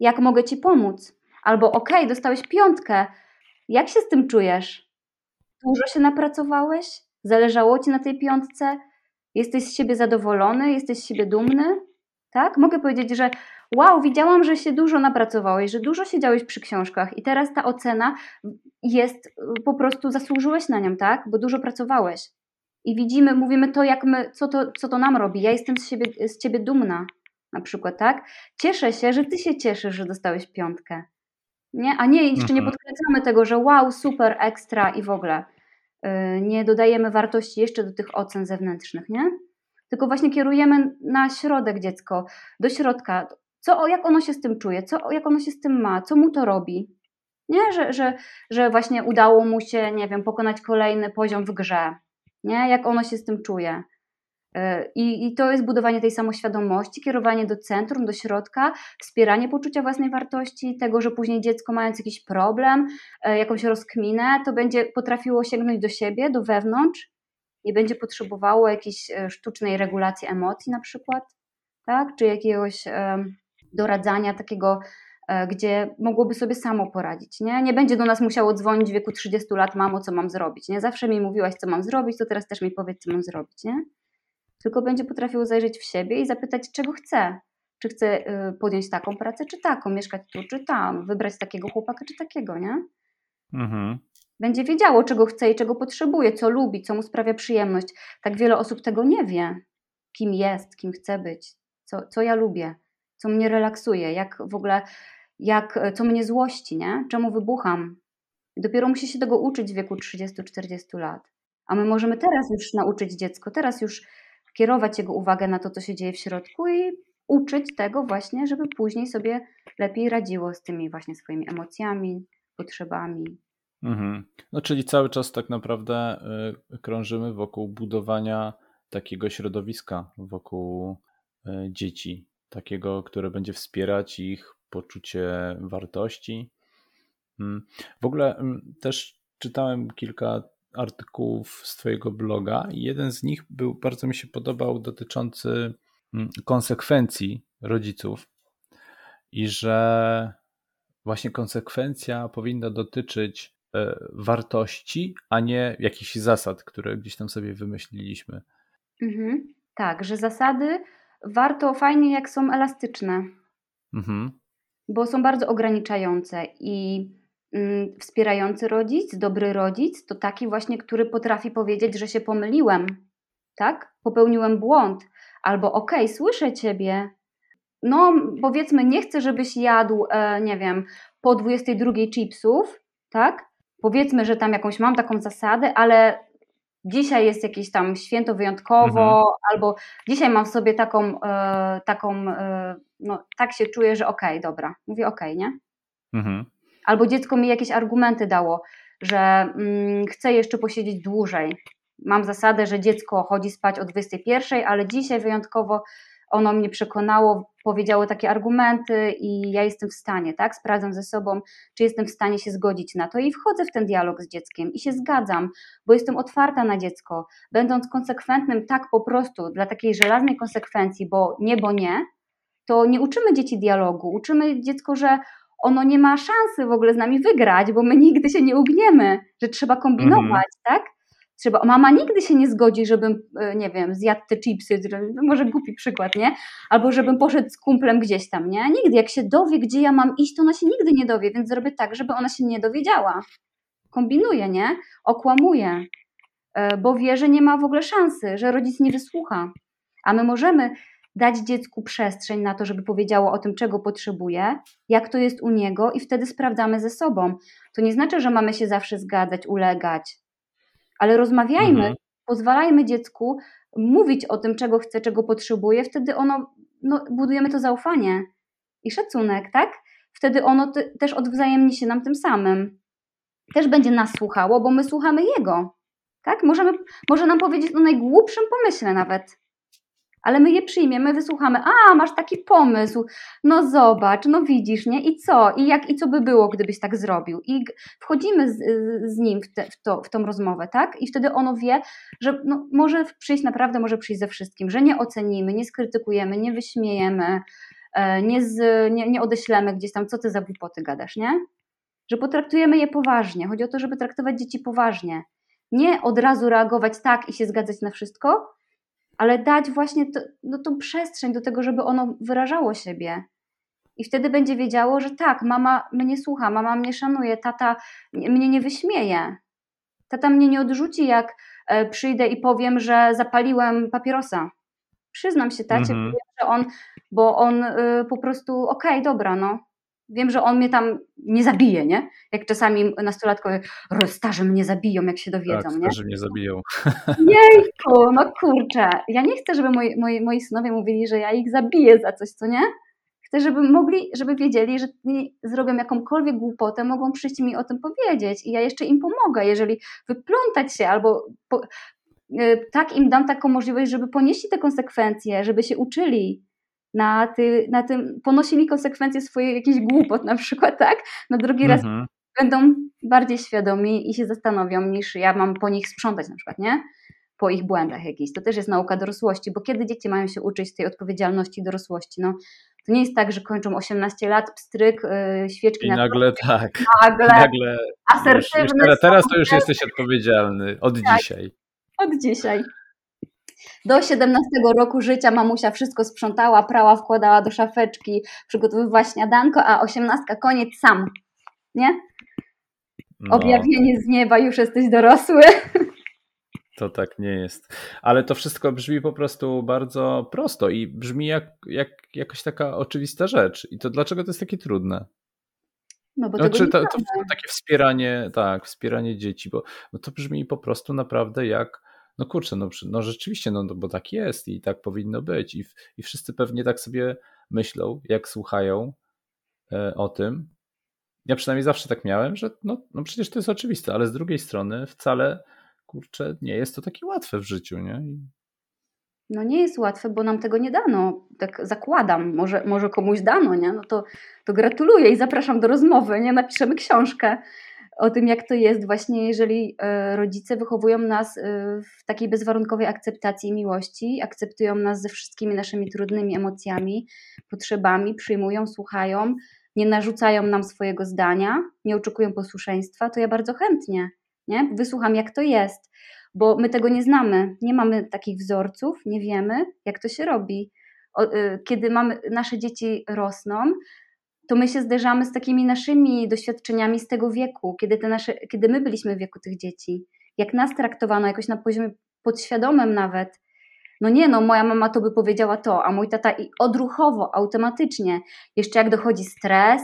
Jak mogę ci pomóc? Albo okej, okay, dostałeś piątkę. Jak się z tym czujesz? Dużo się napracowałeś? Zależało ci na tej piątce? Jesteś z siebie zadowolony, jesteś z siebie dumny, tak? Mogę powiedzieć, że wow, widziałam, że się dużo napracowałeś, że dużo siedziałeś przy książkach i teraz ta ocena jest, po prostu zasłużyłeś na nią, tak? Bo dużo pracowałeś. I widzimy, mówimy to, jak my, co to, co to nam robi. Ja jestem z, siebie, z ciebie dumna, na przykład, tak? Cieszę się, że ty się cieszysz, że dostałeś piątkę. Nie? A nie, jeszcze nie mhm. podkręcamy tego, że wow, super, ekstra i w ogóle. Y, nie dodajemy wartości jeszcze do tych ocen zewnętrznych, nie? Tylko właśnie kierujemy na środek dziecko, do środka. Co, jak ono się z tym czuje, co, jak ono się z tym ma, co mu to robi. Nie, że, że, że właśnie udało mu się, nie wiem, pokonać kolejny poziom w grze. Nie, jak ono się z tym czuje. E, I, I, to jest budowanie tej samoświadomości, kierowanie do centrum, do środka, wspieranie poczucia własnej wartości, tego, że później dziecko mając jakiś problem, e, jakąś rozkminę, to będzie potrafiło sięgnąć do siebie, do wewnątrz, nie będzie potrzebowało jakiejś e, sztucznej regulacji emocji na przykład, tak? czy jakiegoś doradzania takiego, gdzie mogłoby sobie samo poradzić. Nie? nie będzie do nas musiało dzwonić w wieku 30 lat, mamo, co mam zrobić. Nie? Zawsze mi mówiłaś, co mam zrobić, to teraz też mi powiedz, co mam zrobić. Nie? Tylko będzie potrafił zajrzeć w siebie i zapytać, czego chce. Czy chce y, podjąć taką pracę, czy taką, mieszkać tu, czy tam, wybrać takiego chłopaka, czy takiego, nie? Mhm. Będzie wiedziało, czego chce i czego potrzebuje, co lubi, co mu sprawia przyjemność. Tak wiele osób tego nie wie, kim jest, kim chce być, co, co ja lubię, co mnie relaksuje, jak w ogóle, jak, co mnie złości, nie? Czemu wybucham. dopiero musi się tego uczyć w wieku 30-40 lat. A my możemy teraz już nauczyć dziecko, teraz już kierować jego uwagę na to, co się dzieje w środku i uczyć tego właśnie, żeby później sobie lepiej radziło z tymi właśnie swoimi emocjami, potrzebami. Mhm. No czyli cały czas tak naprawdę y, krążymy wokół budowania takiego środowiska wokół y, dzieci, takiego, które będzie wspierać ich poczucie wartości. Mm. W ogóle mm, też czytałem kilka artykułów z Twojego bloga i jeden z nich był, bardzo mi się podobał, dotyczący mm, konsekwencji rodziców i że właśnie konsekwencja powinna dotyczyć e, wartości, a nie jakichś zasad, które gdzieś tam sobie wymyśliliśmy. Mhm. Tak, że zasady warto fajnie, jak są elastyczne, mhm. bo są bardzo ograniczające i wspierający rodzic, dobry rodzic, to taki właśnie, który potrafi powiedzieć, że się pomyliłem, tak? Popełniłem błąd, albo okej, okay, słyszę ciebie. No, powiedzmy, nie chcę, żebyś jadł, e, nie wiem, po 22 chipsów, tak? Powiedzmy, że tam jakąś mam taką zasadę, ale dzisiaj jest jakieś tam święto wyjątkowo, mhm. albo dzisiaj mam w sobie taką, e, taką e, no tak się czuję, że okej, okay, dobra, mówię okej, okay, nie? Mhm albo dziecko mi jakieś argumenty dało, że mm, chce jeszcze posiedzieć dłużej. Mam zasadę, że dziecko chodzi spać o 21, ale dzisiaj wyjątkowo ono mnie przekonało, powiedziało takie argumenty i ja jestem w stanie, tak? Sprawdzam ze sobą, czy jestem w stanie się zgodzić na to i wchodzę w ten dialog z dzieckiem i się zgadzam, bo jestem otwarta na dziecko, będąc konsekwentnym tak po prostu dla takiej żelaznej konsekwencji, bo nie, bo nie, to nie uczymy dzieci dialogu, uczymy dziecko, że ono nie ma szansy w ogóle z nami wygrać, bo my nigdy się nie ugniemy, że trzeba kombinować, mhm. tak? Trzeba, mama nigdy się nie zgodzi, żebym, e, nie wiem, zjadł te chipsy, może głupi przykład, nie? Albo żebym poszedł z kumplem gdzieś tam, nie? Nigdy, jak się dowie, gdzie ja mam iść, to ona się nigdy nie dowie, więc zrobię tak, żeby ona się nie dowiedziała. Kombinuję, nie? Okłamuję, e, bo wie, że nie ma w ogóle szansy, że rodzic nie wysłucha. A my możemy dać dziecku przestrzeń na to, żeby powiedziało o tym, czego potrzebuje, jak to jest u niego, i wtedy sprawdzamy ze sobą. To nie znaczy, że mamy się zawsze zgadzać, ulegać, ale rozmawiajmy, mhm. pozwalajmy dziecku mówić o tym, czego chce, czego potrzebuje, wtedy ono, no, budujemy to zaufanie i szacunek, tak? Wtedy ono te, też odwzajemni się nam tym samym. Też będzie nas słuchało, bo my słuchamy jego. Tak? Możemy, może nam powiedzieć o najgłupszym pomyśle nawet ale my je przyjmiemy, wysłuchamy, a masz taki pomysł, no zobacz, no widzisz, nie? I co? I jak i co by było, gdybyś tak zrobił? I wchodzimy z, z nim w, te, w, to, w tą rozmowę, tak? I wtedy ono wie, że no, może przyjść, naprawdę może przyjść ze wszystkim, że nie ocenimy, nie skrytykujemy, nie wyśmiejemy, e, nie, z, nie, nie odeślemy gdzieś tam, co ty za głupoty gadasz, nie? Że potraktujemy je poważnie. Chodzi o to, żeby traktować dzieci poważnie. Nie od razu reagować tak i się zgadzać na wszystko, ale dać właśnie to, no, tą przestrzeń do tego, żeby ono wyrażało siebie. I wtedy będzie wiedziało, że tak, mama mnie słucha, mama mnie szanuje, tata mnie nie wyśmieje. Tata mnie nie odrzuci, jak e, przyjdę i powiem, że zapaliłem papierosa. Przyznam się tacie, mhm. że on, bo on y, po prostu, okej, okay, dobra, no, wiem, że on mnie tam nie zabije, nie? Jak czasami nastolatkowie, starzy mnie zabiją, jak się dowiedzą, tak, nie? starzy mnie zabiją. Jejku, no kurczę. Ja nie chcę, żeby moi, moi, moi synowie mówili, że ja ich zabiję za coś, co nie? Chcę, żeby mogli, żeby wiedzieli, że zrobią jakąkolwiek głupotę, mogą przyjść mi o tym powiedzieć i ja jeszcze im pomogę, jeżeli wyplątać się albo po, y, tak im dam taką możliwość, żeby ponieśli te konsekwencje, żeby się uczyli na, ty, na tym, ponosili konsekwencje swojej jakiejś głupot na przykład, tak? Na drugi raz Mhm. będą bardziej świadomi i się zastanowią, niż ja mam po nich sprzątać na przykład, nie? Po ich błędach jakichś. To też jest nauka dorosłości, bo kiedy dzieci mają się uczyć tej odpowiedzialności dorosłości? No, to nie jest tak, że kończą 18 lat, pstryk, yy, świeczki I na nagle tak, nagle, nagle już, asertywny już teraz, teraz to już jesteś odpowiedzialny od Tak. dzisiaj. od dzisiaj. Do 17 roku życia mamusia wszystko sprzątała, prała, wkładała do szafeczki, przygotowywała śniadanko, a 18 koniec sam. Nie? No, Objawienie z nieba, już jesteś dorosły. to tak nie jest. Ale to wszystko brzmi po prostu bardzo prosto i brzmi jak, jak jakaś taka oczywista rzecz. I to dlaczego to jest takie trudne? No bo tego Znaczy, nie to, znamy. to takie wspieranie, tak, wspieranie dzieci, bo, bo to brzmi po prostu naprawdę jak, no kurczę, no, no rzeczywiście, no, no bo tak jest i tak powinno być. I, I wszyscy pewnie tak sobie myślą, jak słuchają e, o tym. Ja przynajmniej zawsze tak miałem, że no, no przecież to jest oczywiste, ale z drugiej strony wcale, kurczę, nie jest to takie łatwe w życiu, nie? No nie jest łatwe, bo nam tego nie dano. Tak zakładam, może, może komuś dano, nie? No to, to gratuluję i zapraszam do rozmowy, nie? Napiszemy książkę o tym, jak to jest właśnie, jeżeli e, rodzice wychowują nas e, w takiej bezwarunkowej akceptacji i miłości, akceptują nas ze wszystkimi naszymi trudnymi emocjami, potrzebami, przyjmują, słuchają, nie narzucają nam swojego zdania, nie oczekują posłuszeństwa, to ja bardzo chętnie, nie? Wysłucham, jak to jest bo my tego nie znamy, nie mamy takich wzorców, nie wiemy, jak to się robi. Y, kiedy mamy, nasze dzieci rosną, to my się zderzamy z takimi naszymi doświadczeniami z tego wieku, kiedy, te nasze, kiedy my byliśmy w wieku tych dzieci. Jak nas traktowano jakoś na poziomie podświadomym nawet. No nie, no moja mama to by powiedziała to, a mój tata i odruchowo, automatycznie. Jeszcze jak dochodzi stres,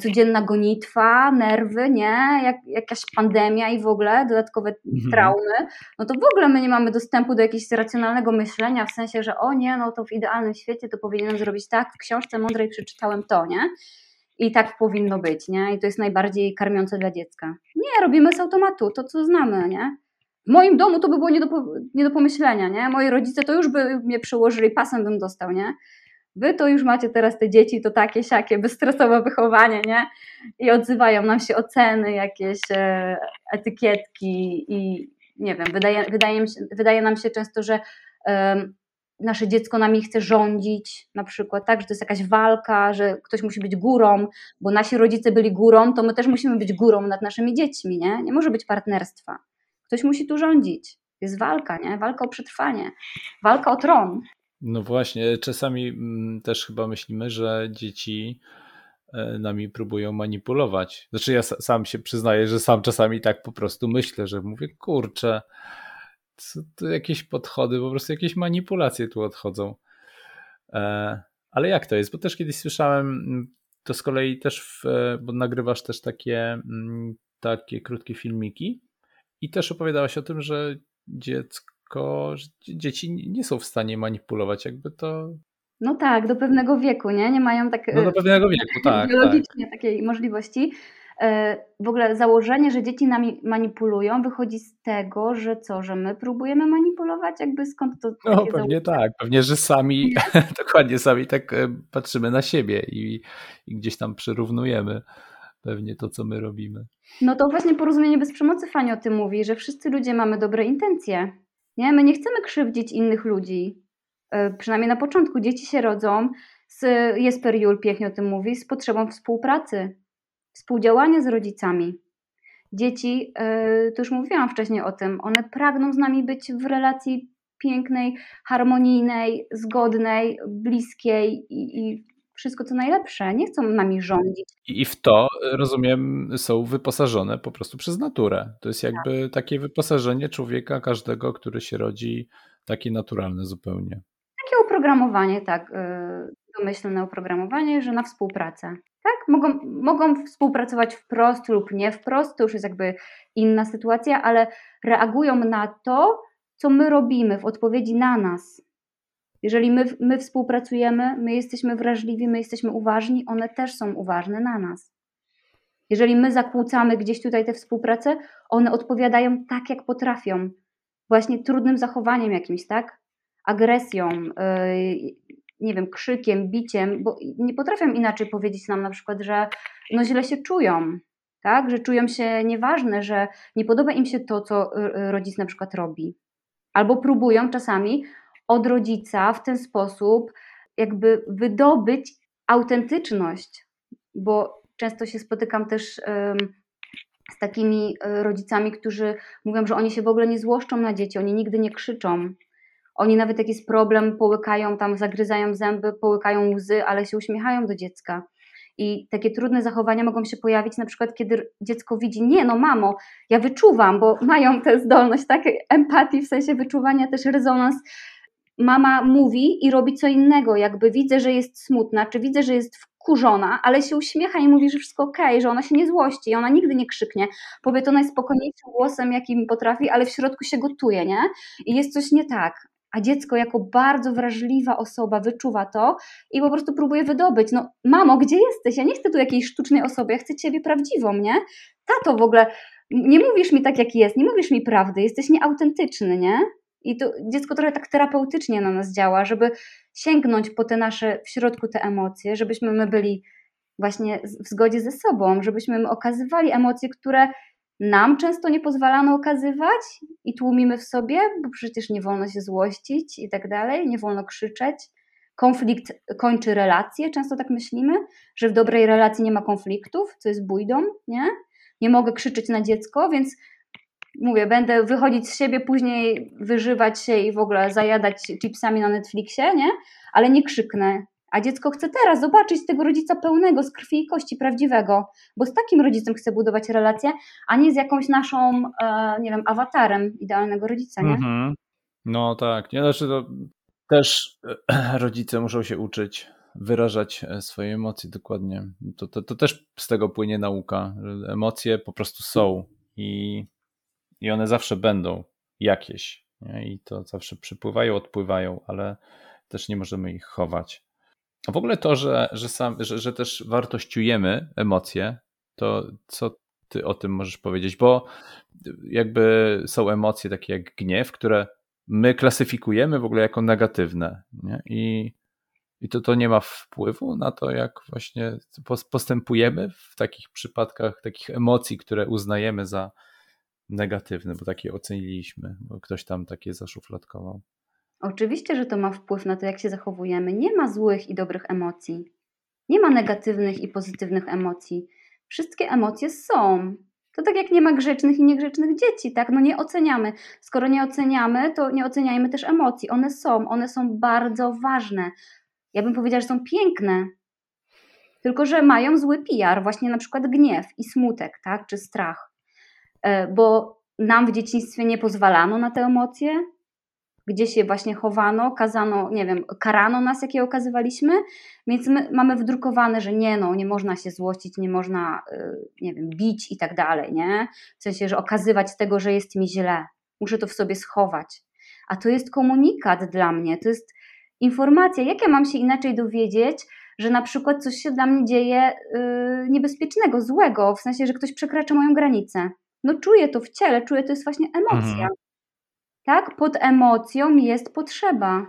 codzienna gonitwa, nerwy, nie? Jak, jakaś pandemia i w ogóle dodatkowe Mhm. traumy, no to w ogóle my nie mamy dostępu do jakiegoś racjonalnego myślenia, w sensie, że o nie, no to w idealnym świecie to powinienem zrobić tak, w książce mądrej przeczytałem to, nie? I tak powinno być, nie? I to jest najbardziej karmiące dla dziecka. Nie, robimy z automatu, to co znamy, nie? W moim domu to by było nie do, nie do pomyślenia, nie? Moi rodzice to już by mnie przełożyli, pasem bym dostał, nie? Wy to już macie teraz te dzieci, to takie, siakie, bezstresowe wychowanie, nie? I odzywają nam się oceny, jakieś e, etykietki i nie wiem, wydaje, wydaje, wydaje nam się często, że nasze dziecko nami chce rządzić, na przykład, tak, że to jest jakaś walka, że ktoś musi być górą, bo nasi rodzice byli górą, to my też musimy być górą nad naszymi dziećmi, nie? Nie może być partnerstwa. Ktoś musi tu rządzić. Jest walka, nie? Walka o przetrwanie, walka o tron. No właśnie, czasami mm, też chyba myślimy, że dzieci e, nami próbują manipulować. Znaczy ja sa- sam się przyznaję, że sam czasami tak po prostu myślę, że mówię, kurczę, co jakieś podchody, po prostu jakieś manipulacje tu odchodzą. E, Ale jak to jest? Bo też kiedyś słyszałem, mm, to z kolei też, w, e, bo nagrywasz też takie, mm, takie krótkie filmiki i też opowiadałaś o tym, że dziecko, dzie- dzieci nie są w stanie manipulować, jakby to No tak, do pewnego wieku, nie? Nie mają tak no do pewnego wieku, tak, tak. biologicznie takiej możliwości. E, W ogóle założenie, że dzieci nami manipulują, wychodzi z tego, że co, że my próbujemy manipulować? Jakby skąd to No pewnie tak, pewnie, że sami, dokładnie sami tak e, patrzymy na siebie i, i gdzieś tam przyrównujemy pewnie to, co my robimy. No to właśnie porozumienie bez przemocy Fani o tym mówi, że wszyscy ludzie mamy dobre intencje. Nie? My nie chcemy krzywdzić innych ludzi. E, Przynajmniej na początku dzieci się rodzą, z, Jesper Jul pięknie o tym mówi, z potrzebą współpracy, współdziałania z rodzicami. Dzieci, e, to już mówiłam wcześniej o tym, one pragną z nami być w relacji pięknej, harmonijnej, zgodnej, bliskiej i, i wszystko co najlepsze. Nie chcą nami rządzić. I w to, e, rozumiem, są wyposażone po prostu przez naturę. To jest jakby takie wyposażenie człowieka, każdego, który się rodzi, takie naturalne zupełnie. Takie oprogramowanie, tak, yy, domyślne oprogramowanie, że na współpracę. Tak, mogą, mogą współpracować wprost lub nie wprost, to już jest jakby inna sytuacja, ale reagują na to, co my robimy w odpowiedzi na nas. Jeżeli my, my współpracujemy, my jesteśmy wrażliwi, my jesteśmy uważni, one też są uważne na nas. Jeżeli my zakłócamy gdzieś tutaj tę współpracę, one odpowiadają tak, jak potrafią. właśnie trudnym zachowaniem jakimś, tak? Agresją, yy, nie wiem, krzykiem, biciem, bo nie potrafią inaczej powiedzieć nam na przykład, że no źle się czują, tak? Że czują się nieważne, że nie podoba im się to, co rodzic na przykład robi. Albo próbują czasami od rodzica w ten sposób jakby wydobyć autentyczność, bo często się spotykam też z takimi e, rodzicami, którzy mówią, że oni się w ogóle nie złoszczą na dzieci, oni nigdy nie krzyczą. Oni nawet jak jest problem, połykają tam, zagryzają zęby, połykają łzy, ale się uśmiechają do dziecka. I takie trudne zachowania mogą się pojawić na przykład, kiedy dziecko widzi, nie no mamo, ja wyczuwam, bo mają tę zdolność, tak, empatii, w sensie wyczuwania też rezonans. Mama mówi i robi co innego, jakby widzę, że jest smutna, czy widzę, że jest wkurzona, ale się uśmiecha i mówi, że wszystko okej, że ona się nie złości i ona nigdy nie krzyknie. Powie to najspokojniejszym głosem, jakim potrafi, ale w środku się gotuje, nie? I jest coś nie tak a dziecko jako bardzo wrażliwa osoba wyczuwa to i po prostu próbuje wydobyć. No, mamo, gdzie jesteś? Ja nie chcę tu jakiejś sztucznej osoby, ja chcę ciebie prawdziwą, nie? Tato w ogóle, nie mówisz mi tak, jak jest, nie mówisz mi prawdy, jesteś nieautentyczny, nie? I to dziecko trochę tak terapeutycznie na nas działa, żeby sięgnąć po te nasze w środku te emocje, żebyśmy my byli właśnie w zgodzie ze sobą, żebyśmy my okazywali emocje, które nam często nie pozwalano okazywać i tłumimy w sobie, bo przecież nie wolno się złościć i tak dalej, nie wolno krzyczeć. Konflikt kończy relacje, często tak myślimy, że w dobrej relacji nie ma konfliktów, co jest bójdą, nie? Nie mogę krzyczeć na dziecko, więc mówię, będę wychodzić z siebie, później wyżywać się i w ogóle zajadać chipsami na Netflixie, nie? Ale nie krzyknę, a dziecko chce teraz zobaczyć tego rodzica pełnego, z krwi i kości, prawdziwego, bo z takim rodzicem chce budować relacje, a nie z jakąś naszą, e, nie wiem, awatarem idealnego rodzica, nie? Mhm. No tak, nie, znaczy to też e, rodzice muszą się uczyć wyrażać e, swoje emocje dokładnie. To, to, to też z tego płynie nauka, emocje po prostu są i, i one zawsze będą jakieś. Nie? I to zawsze przypływają, odpływają, ale też nie możemy ich chować. A w ogóle to, że, że, sam, że, że też wartościujemy emocje, to co ty o tym możesz powiedzieć? Bo jakby są emocje takie jak gniew, które my klasyfikujemy w ogóle jako negatywne. Nie? I, i to, to nie ma wpływu na to, jak właśnie postępujemy w takich przypadkach, takich emocji, które uznajemy za negatywne, bo takie oceniliśmy, bo ktoś tam takie zaszufladkował. Oczywiście, że to ma wpływ na to, jak się zachowujemy. Nie ma złych i dobrych emocji. Nie ma negatywnych i pozytywnych emocji. Wszystkie emocje są. To tak jak nie ma grzecznych i niegrzecznych dzieci, tak? No nie oceniamy. Skoro nie oceniamy, to nie oceniajmy też emocji. One są, one są bardzo ważne. Ja bym powiedziała, że są piękne. Tylko, że mają zły PR, właśnie na przykład gniew i smutek, tak? Czy strach. E, bo nam w dzieciństwie nie pozwalano na te emocje, gdzie się właśnie chowano, kazano, nie wiem, karano nas, jakie okazywaliśmy, więc my mamy wdrukowane, że nie, no, nie można się złościć, nie można, y, nie wiem, bić i tak dalej, nie? W sensie, że okazywać tego, że jest mi źle, muszę to w sobie schować. A to jest komunikat dla mnie, to jest informacja, jak ja mam się inaczej dowiedzieć, że na przykład coś się dla mnie dzieje yy, niebezpiecznego, złego, w sensie, że ktoś przekracza moją granicę. No czuję to w ciele, czuję, to jest właśnie emocja. Mhm tak? Pod emocją jest potrzeba.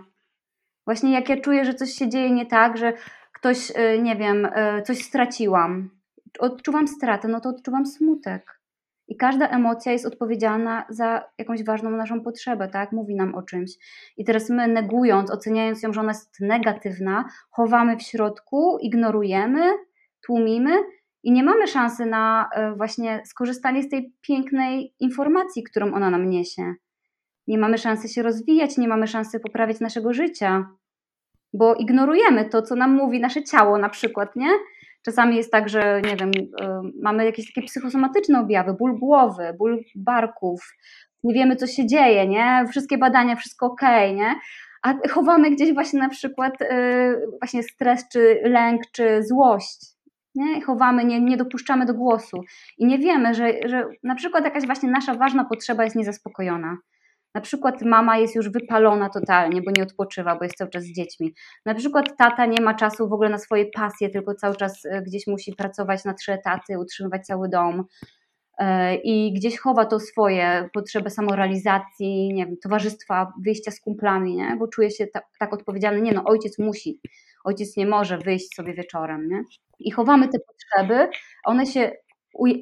Właśnie jak ja czuję, że coś się dzieje nie tak, że ktoś, y, nie wiem, y, coś straciłam, odczuwam stratę, no to odczuwam smutek. I każda emocja jest odpowiedzialna za jakąś ważną naszą potrzebę, tak? Mówi nam o czymś. I teraz my negując, oceniając ją, że ona jest negatywna, chowamy w środku, ignorujemy, tłumimy i nie mamy szansy na y, właśnie skorzystanie z tej pięknej informacji, którą ona nam niesie nie mamy szansy się rozwijać, nie mamy szansy poprawiać naszego życia, bo ignorujemy to, co nam mówi nasze ciało na przykład, nie? Czasami jest tak, że nie wiem, y, mamy jakieś takie psychosomatyczne objawy, ból głowy, ból barków, nie wiemy, co się dzieje, nie? Wszystkie badania, wszystko ok, nie? A chowamy gdzieś właśnie na przykład y, właśnie stres, czy lęk, czy złość. Nie? Chowamy, nie, nie dopuszczamy do głosu i nie wiemy, że, że na przykład jakaś właśnie nasza ważna potrzeba jest niezaspokojona. Na przykład mama jest już wypalona totalnie, bo nie odpoczywa, bo jest cały czas z dziećmi. Na przykład tata nie ma czasu w ogóle na swoje pasje, tylko cały czas e, gdzieś musi pracować na trzy etaty, utrzymywać cały dom. e, i gdzieś chowa to swoje potrzeby samorealizacji, nie wiem, towarzystwa, wyjścia z kumplami, nie? bo czuje się tak, tak odpowiedzialny, nie no, ojciec musi, ojciec nie może wyjść sobie wieczorem, nie? I chowamy te potrzeby, one się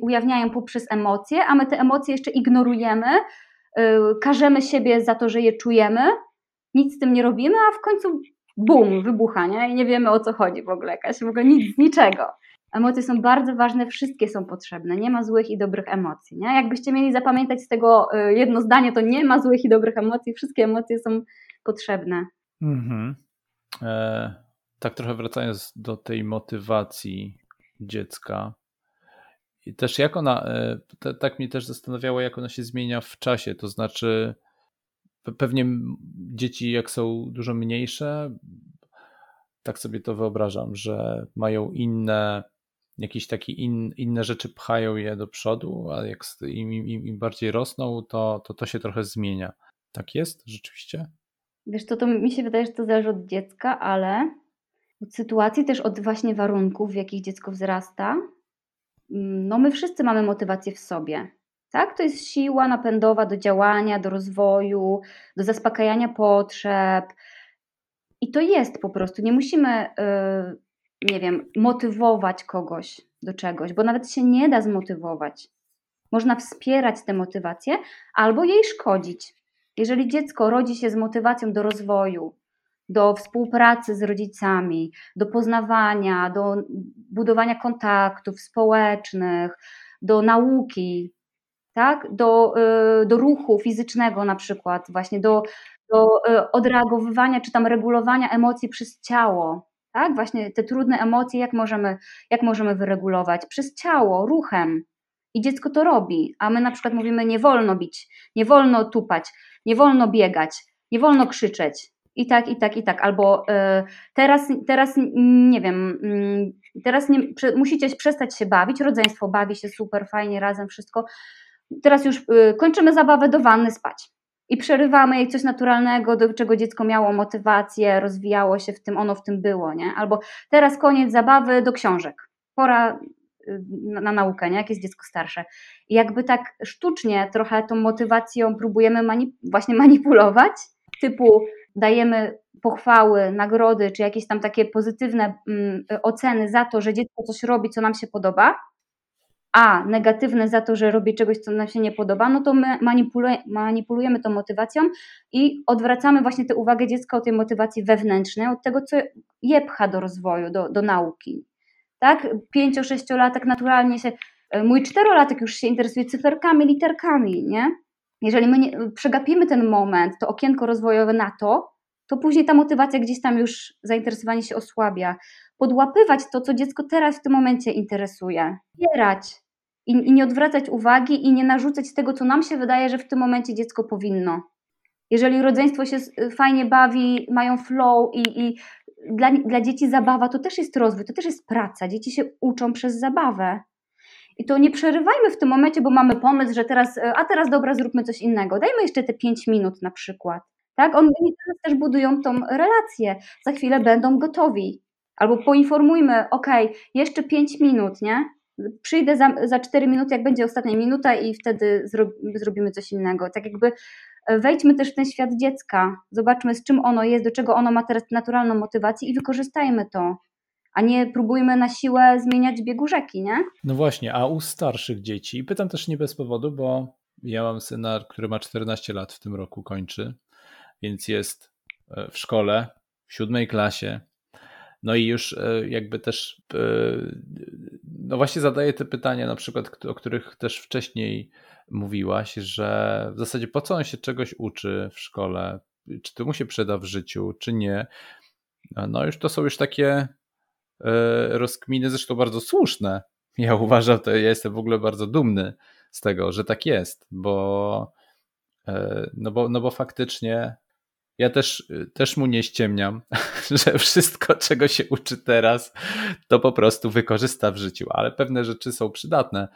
ujawniają poprzez emocje, a my te emocje jeszcze ignorujemy, yy, karzemy siebie za to, że je czujemy, nic z tym nie robimy, a w końcu bum, wybucha, nie? I nie wiemy o co chodzi w ogóle, jakaś w ogóle nic, niczego. Emocje są bardzo ważne, wszystkie są potrzebne, nie ma złych i dobrych emocji, nie? Jakbyście mieli zapamiętać z tego y, jedno zdanie, to nie ma złych i dobrych emocji, wszystkie emocje są potrzebne. Mhm. E, tak trochę wracając do tej motywacji dziecka, i też jak ona, e, te, tak mnie też zastanawiało, jak ona się zmienia w czasie, to znaczy pewnie dzieci jak są dużo mniejsze, tak sobie to wyobrażam, że mają inne, jakieś takie in, inne rzeczy pchają je do przodu, a jak im, im, im bardziej rosną, to, to to się trochę zmienia. Tak jest rzeczywiście? Wiesz, to, to mi się wydaje, że to zależy od dziecka, ale od sytuacji, też od właśnie warunków, w jakich dziecko wzrasta. Mm, no my wszyscy mamy motywację w sobie. Tak? To jest siła napędowa do działania, do rozwoju, do zaspokajania potrzeb. I to jest po prostu. Nie musimy, yy, nie wiem, motywować kogoś do czegoś, bo nawet się nie da zmotywować. Można wspierać tę motywację albo jej szkodzić. Jeżeli dziecko rodzi się z motywacją do rozwoju, do współpracy z rodzicami, do poznawania, do budowania kontaktów społecznych, do nauki, tak? do, y, do ruchu fizycznego na przykład, właśnie do, do y, odreagowywania czy tam regulowania emocji przez ciało. Tak? Właśnie te trudne emocje, jak możemy, jak możemy wyregulować? Przez ciało, ruchem. I dziecko to robi, a my na przykład mówimy, nie wolno bić, nie wolno tupać, nie wolno biegać, nie wolno krzyczeć i tak, i tak, i tak. Albo y, teraz, teraz nie wiem, y, teraz nie, prze, musicie przestać się bawić, rodzeństwo bawi się super, fajnie, razem, wszystko. Teraz już y, kończymy zabawę do wanny spać. I przerywamy jej coś naturalnego, do czego dziecko miało motywację, rozwijało się w tym, ono w tym było, nie? Albo teraz koniec zabawy do książek. Pora y, na, na, naukę, nie? jak jest dziecko starsze. I jakby tak sztucznie trochę tą motywacją próbujemy mani właśnie manipulować, typu dajemy pochwały, nagrody, czy jakieś tam takie pozytywne mm, oceny za to, że dziecko coś robi, co nam się podoba, a negatywne za to, że robi czegoś, co nam się nie podoba, no to my manipulujemy tą motywacją i odwracamy właśnie tę uwagę dziecka od tej motywacji wewnętrznej, od tego, co je pcha do rozwoju, do, do nauki. Tak? Pięcio-sześciolatek naturalnie się, mój czterolatek już się interesuje cyferkami, literkami, nie? Jeżeli my nie, przegapimy ten moment, to okienko rozwojowe na to, to później ta motywacja gdzieś tam już zainteresowanie się osłabia. Podłapywać to, co dziecko teraz w tym momencie interesuje, wspierać i, i nie odwracać uwagi i nie narzucać tego, co nam się wydaje, że w tym momencie dziecko powinno. Jeżeli rodzeństwo się fajnie bawi, mają flow i, i dla, dla dzieci zabawa to też jest rozwój, to też jest praca. Dzieci się uczą przez zabawę. I to nie przerywajmy w tym momencie, bo mamy pomysł, że teraz, e, a teraz dobra, zróbmy coś innego. Dajmy jeszcze te 5 minut na przykład. Tak? Oni teraz też budują tą relację. Za chwilę będą gotowi. Albo poinformujmy, ok, jeszcze 5 minut, nie? Przyjdę za, za 4 minuty, jak będzie ostatnia minuta i wtedy zrobimy coś innego. Tak jakby e, wejdźmy też w ten świat dziecka, zobaczmy z czym ono jest, do czego ono ma teraz naturalną motywację i wykorzystajmy to a nie próbujmy na siłę zmieniać biegu rzeki, nie? No właśnie, a u starszych dzieci, pytam też nie bez powodu, bo ja mam syna, który ma 14 lat w tym roku, kończy, więc jest e, w szkole, w siódmej klasie, no i już e, jakby też, e, no właśnie zadaję te pytania, na przykład, o których też wcześniej mówiłaś, że w zasadzie po co on się czegoś uczy w szkole, czy to mu się przyda w życiu, czy nie. No już to są już takie rozkminy, zresztą bardzo słuszne. Ja uważam, to ja jestem w ogóle bardzo dumny z tego, że tak jest, bo e, no bo, no bo faktycznie ja też, też mu nie ściemniam, że wszystko, czego się uczy teraz, to po prostu wykorzysta w życiu, ale pewne rzeczy są przydatne.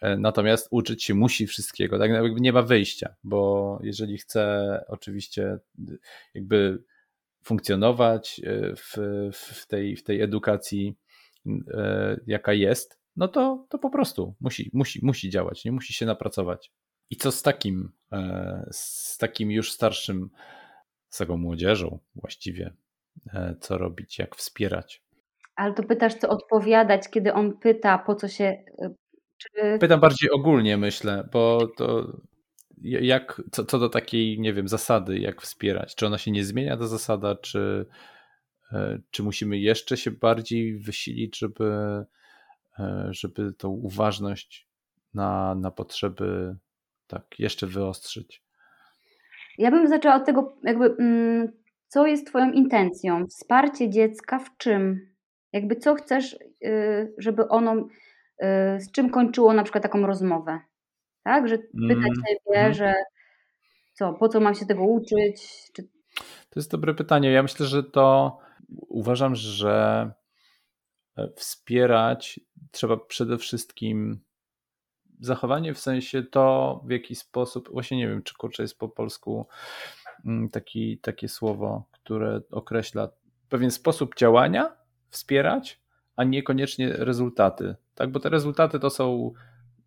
E, natomiast uczyć się musi wszystkiego, tak jakby nie ma wyjścia, bo jeżeli chce oczywiście jakby funkcjonować e, w, w, tej, w tej edukacji, e, jaka jest, no to, to po prostu musi, musi, musi działać, nie musi się napracować. I co z takim, e, z takim już starszym, z taką młodzieżą właściwie, co robić, jak wspierać? Ale to pytasz, co odpowiadać, kiedy on pyta, po co się. Czy... Pytam bardziej ogólnie, myślę, bo to jak, co, co do takiej, nie wiem, zasady, jak wspierać? Czy ona się nie zmienia, ta zasada, czy, czy musimy jeszcze się bardziej wysilić, żeby, żeby tą uważność na, na potrzeby tak jeszcze wyostrzyć? Ja bym zaczęła od tego, jakby, mm, co jest Twoją intencją? Wsparcie dziecka w czym? Jakby co chcesz, y, żeby ono, y, z czym kończyło na przykład taką rozmowę? Tak, że pyta mm, Ciebie, mm. że co, po co mam się tego uczyć? Czy... To jest dobre pytanie. Ja myślę, że to uważam, że e, wspierać trzeba przede wszystkim zachowanie w sensie to, w jaki sposób, właśnie nie wiem, czy kurczę jest po polsku mm, taki, takie słowo, które określa pewien sposób działania, wspierać, a niekoniecznie rezultaty. Tak, bo te rezultaty to są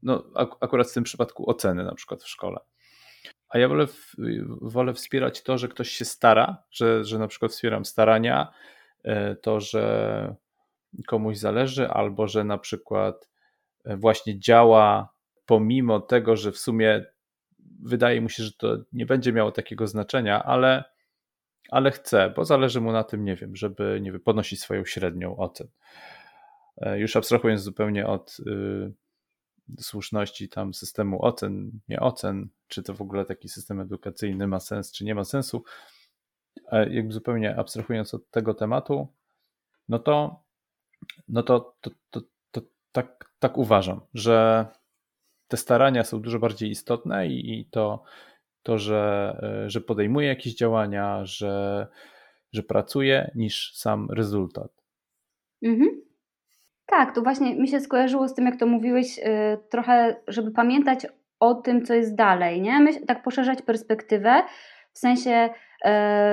no, akurat w tym przypadku oceny na przykład w szkole. A ja wolę, wolę wspierać to, że ktoś się stara, że, że na przykład wspieram starania, e, to, że komuś zależy, albo że na przykład e, właśnie działa pomimo tego, że w sumie wydaje mu się, że to nie będzie miało takiego znaczenia, ale, ale chce, bo zależy mu na tym, nie wiem, żeby nie wiem, podnosić swoją średnią ocen. E, już abstrahując zupełnie od y, słuszności tam systemu ocen, nie ocen, czy to w ogóle taki system edukacyjny ma sens, czy nie ma sensu, jakby zupełnie abstrahując od tego tematu, no to, no to, to, to, to tak, tak uważam, że te starania są dużo bardziej istotne i, i to, to że, e, że podejmuje jakieś działania, że, że pracuje, niż sam rezultat. Mhm. Tak, to właśnie mi się skojarzyło z tym, jak to mówiłeś, yy, trochę, żeby pamiętać o tym, co jest dalej, nie? Myśl, tak poszerzać perspektywę, w sensie, yy,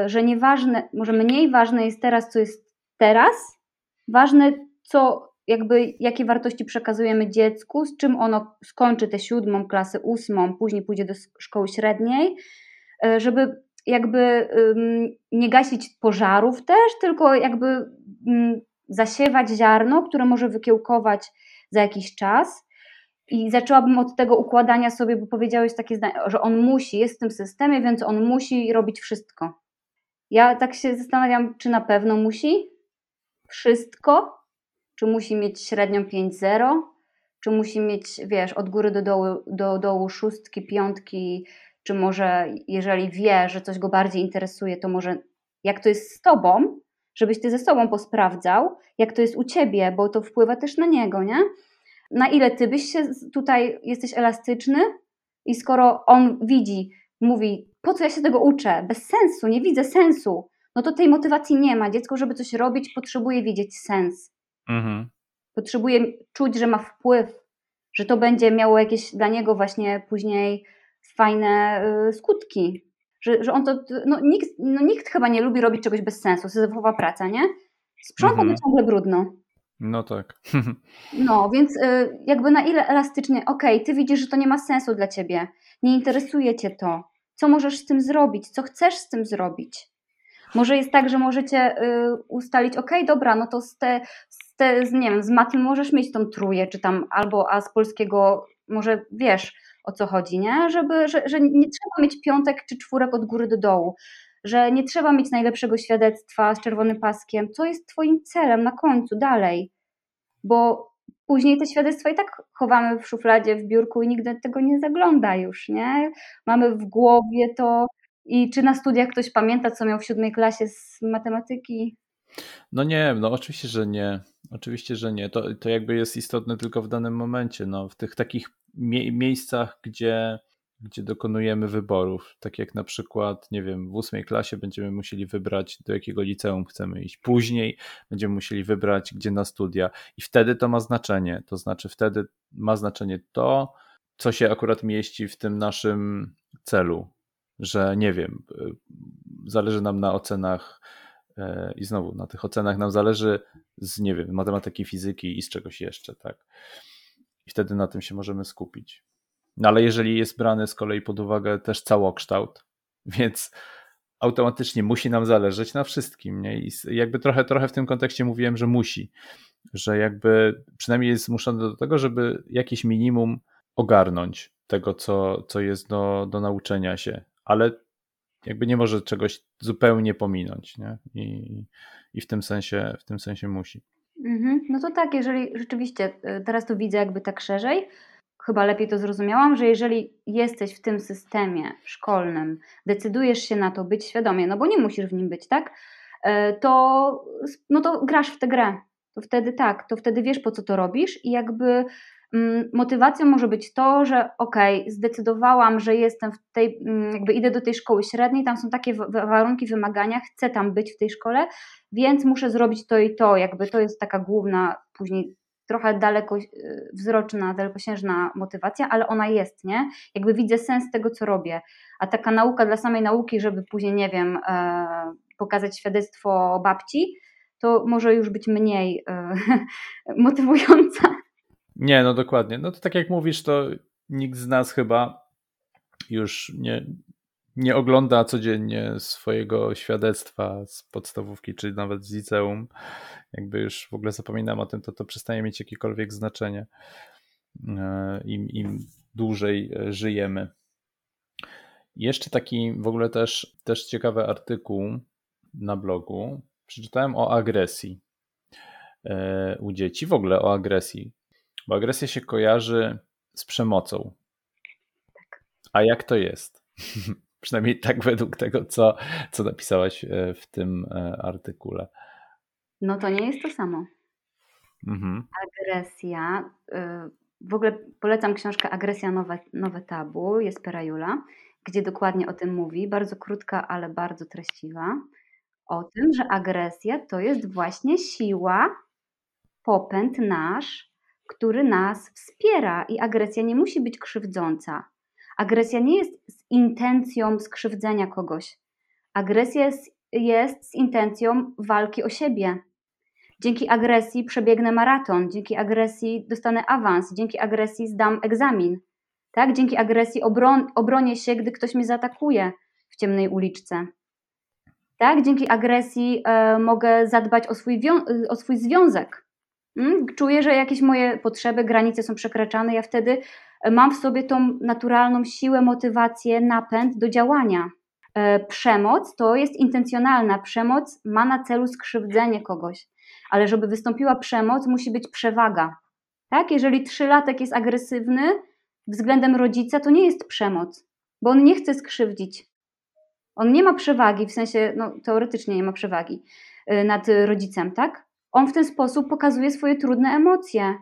że nieważne, może mniej ważne jest teraz, co jest teraz, ważne, co jakby jakie wartości przekazujemy dziecku, z czym ono skończy tę siódmą klasę, ósmą, później pójdzie do szkoły średniej, e, żeby jakby nie gasić pożarów też, tylko jakby mm, zasiewać ziarno, które może wykiełkować za jakiś czas. I zaczęłabym od tego układania sobie, bo powiedziałeś takie zdanie, że on musi, jest w tym systemie, więc on musi robić wszystko. Ja tak się zastanawiam, czy na pewno musi wszystko, czy musi mieć średnią 5-0, czy musi mieć, wiesz, od góry do dołu, do dołu szóstki, piątki, czy może jeżeli wie, że coś go bardziej interesuje, to może jak to jest z tobą, żebyś ty ze sobą posprawdzał, jak to jest u ciebie, bo to wpływa też na niego, nie? Na ile ty byś się tutaj, jesteś elastyczny i skoro on widzi, mówi, po co ja się tego uczę? Bez sensu, nie widzę sensu. No to tej motywacji nie ma. Dziecko, żeby coś robić, potrzebuje widzieć sens. Mhm. Potrzebuje czuć, że ma wpływ, że to będzie miało jakieś dla niego właśnie później fajne y, skutki. Że, że on to, no nikt, no nikt chyba nie lubi robić czegoś bez sensu, syzyfowa praca, nie? Sprząta mhm. to ciągle brudno. No tak. No, więc y, jakby na ile elastycznie, okej, okay, ty widzisz, że to nie ma sensu dla ciebie, nie interesuje cię to, co możesz z tym zrobić, co chcesz z tym zrobić. Może jest tak, że możecie y, ustalić, ok, dobra, no to z, te, z, te, z, nie wiem, z matmy możesz mieć tą tróję, czy tam albo, a z polskiego może wiesz o co chodzi, nie? Żeby, że, że nie trzeba mieć piątek czy czwórek od góry do dołu, że nie trzeba mieć najlepszego świadectwa z czerwonym paskiem. Co jest Twoim celem na końcu, dalej? Bo później te świadectwa i tak chowamy w szufladzie, w biurku i nigdy tego nie zagląda już, nie? Mamy w głowie to, i czy na studiach ktoś pamięta, co miał w siódmej klasie z matematyki? No nie, no oczywiście, że nie. Oczywiście, że nie. To, to jakby jest istotne tylko w danym momencie. No, w tych takich mie miejscach, gdzie, gdzie dokonujemy wyborów, tak jak na przykład, nie wiem, w ósmej klasie będziemy musieli wybrać, do jakiego liceum chcemy iść. Później będziemy musieli wybrać, gdzie na studia. I wtedy to ma znaczenie. To znaczy, wtedy ma znaczenie to, co się akurat mieści w tym naszym celu, że nie wiem, y, zależy nam na ocenach i znowu na tych ocenach nam zależy z, nie wiem, matematyki, fizyki i z czegoś jeszcze, tak. I wtedy na tym się możemy skupić. No ale jeżeli jest brany z kolei pod uwagę też całokształt, więc automatycznie musi nam zależeć na wszystkim. Nie? I jakby trochę, trochę w tym kontekście mówiłem, że musi, że jakby przynajmniej jest zmuszony do tego, żeby jakieś minimum ogarnąć tego, co, co jest do, do nauczenia się, ale jakby nie może czegoś zupełnie pominąć, nie? I, i w tym sensie, w tym sensie musi. Mhm. No to tak, jeżeli rzeczywiście y, teraz to widzę jakby tak szerzej, chyba lepiej to zrozumiałam, że jeżeli jesteś w tym systemie szkolnym, decydujesz się na to być świadomie, no bo nie musisz w nim być, tak? E, to, no to grasz w tę grę. To wtedy tak, to wtedy wiesz po co to robisz i jakby motywacją może być to, że okej, okay, zdecydowałam, że jestem w tej, mm, jakby idę do tej szkoły średniej, tam są takie warunki, wymagania, chcę tam być w tej szkole, więc muszę zrobić to i to, jakby to jest taka główna później trochę daleko y, dalekosiężna motywacja, ale ona jest, nie? Jakby widzę sens tego, co robię. A taka nauka dla samej nauki, żeby później, nie wiem, e, pokazać świadectwo babci, to może już być mniej e, motywująca. Nie, no dokładnie. No to tak jak mówisz, to nikt z nas chyba już nie, nie ogląda codziennie swojego świadectwa z podstawówki, czy nawet z liceum, jakby już w ogóle zapominam o tym, to to przestaje mieć jakiekolwiek znaczenie. E, Im, im dłużej e, żyjemy. Jeszcze taki w ogóle też, też ciekawy artykuł na blogu. Przeczytałem o agresji e, u dzieci, w ogóle o agresji, bo agresja się kojarzy z przemocą. Tak. A jak to jest? Przynajmniej tak według tego, co, co napisałaś e, w tym e, artykule. No to nie jest to samo. Mhm. Agresja. Y, w ogóle polecam książkę Agresja Nowe, Nowe Tabu, jest Perajula, gdzie dokładnie o tym mówi. Bardzo krótka, ale bardzo treściwa. O tym, że agresja to jest właśnie siła, popęd nasz, który nas wspiera i agresja nie musi być krzywdząca. Agresja nie jest z intencją skrzywdzenia kogoś. Agresja jest, jest z intencją walki o siebie. Dzięki agresji przebiegnę maraton, dzięki agresji dostanę awans, dzięki agresji zdam egzamin. Tak? Dzięki agresji obron obronię się, gdy ktoś mnie zaatakuje w ciemnej uliczce. Tak? Dzięki agresji e, mogę zadbać o swój, o swój związek. Hmm? Czuję, że jakieś moje potrzeby, granice są przekraczane, ja wtedy mam w sobie tą naturalną siłę, motywację, napęd do działania. E, przemoc to jest intencjonalna. Przemoc ma na celu skrzywdzenie kogoś, ale żeby wystąpiła przemoc, musi być przewaga. Tak? Jeżeli trzylatek jest agresywny względem rodzica, to nie jest przemoc, bo on nie chce skrzywdzić. On nie ma przewagi, w sensie, no, teoretycznie nie ma przewagi e, nad rodzicem, tak? On w ten sposób pokazuje swoje trudne emocje.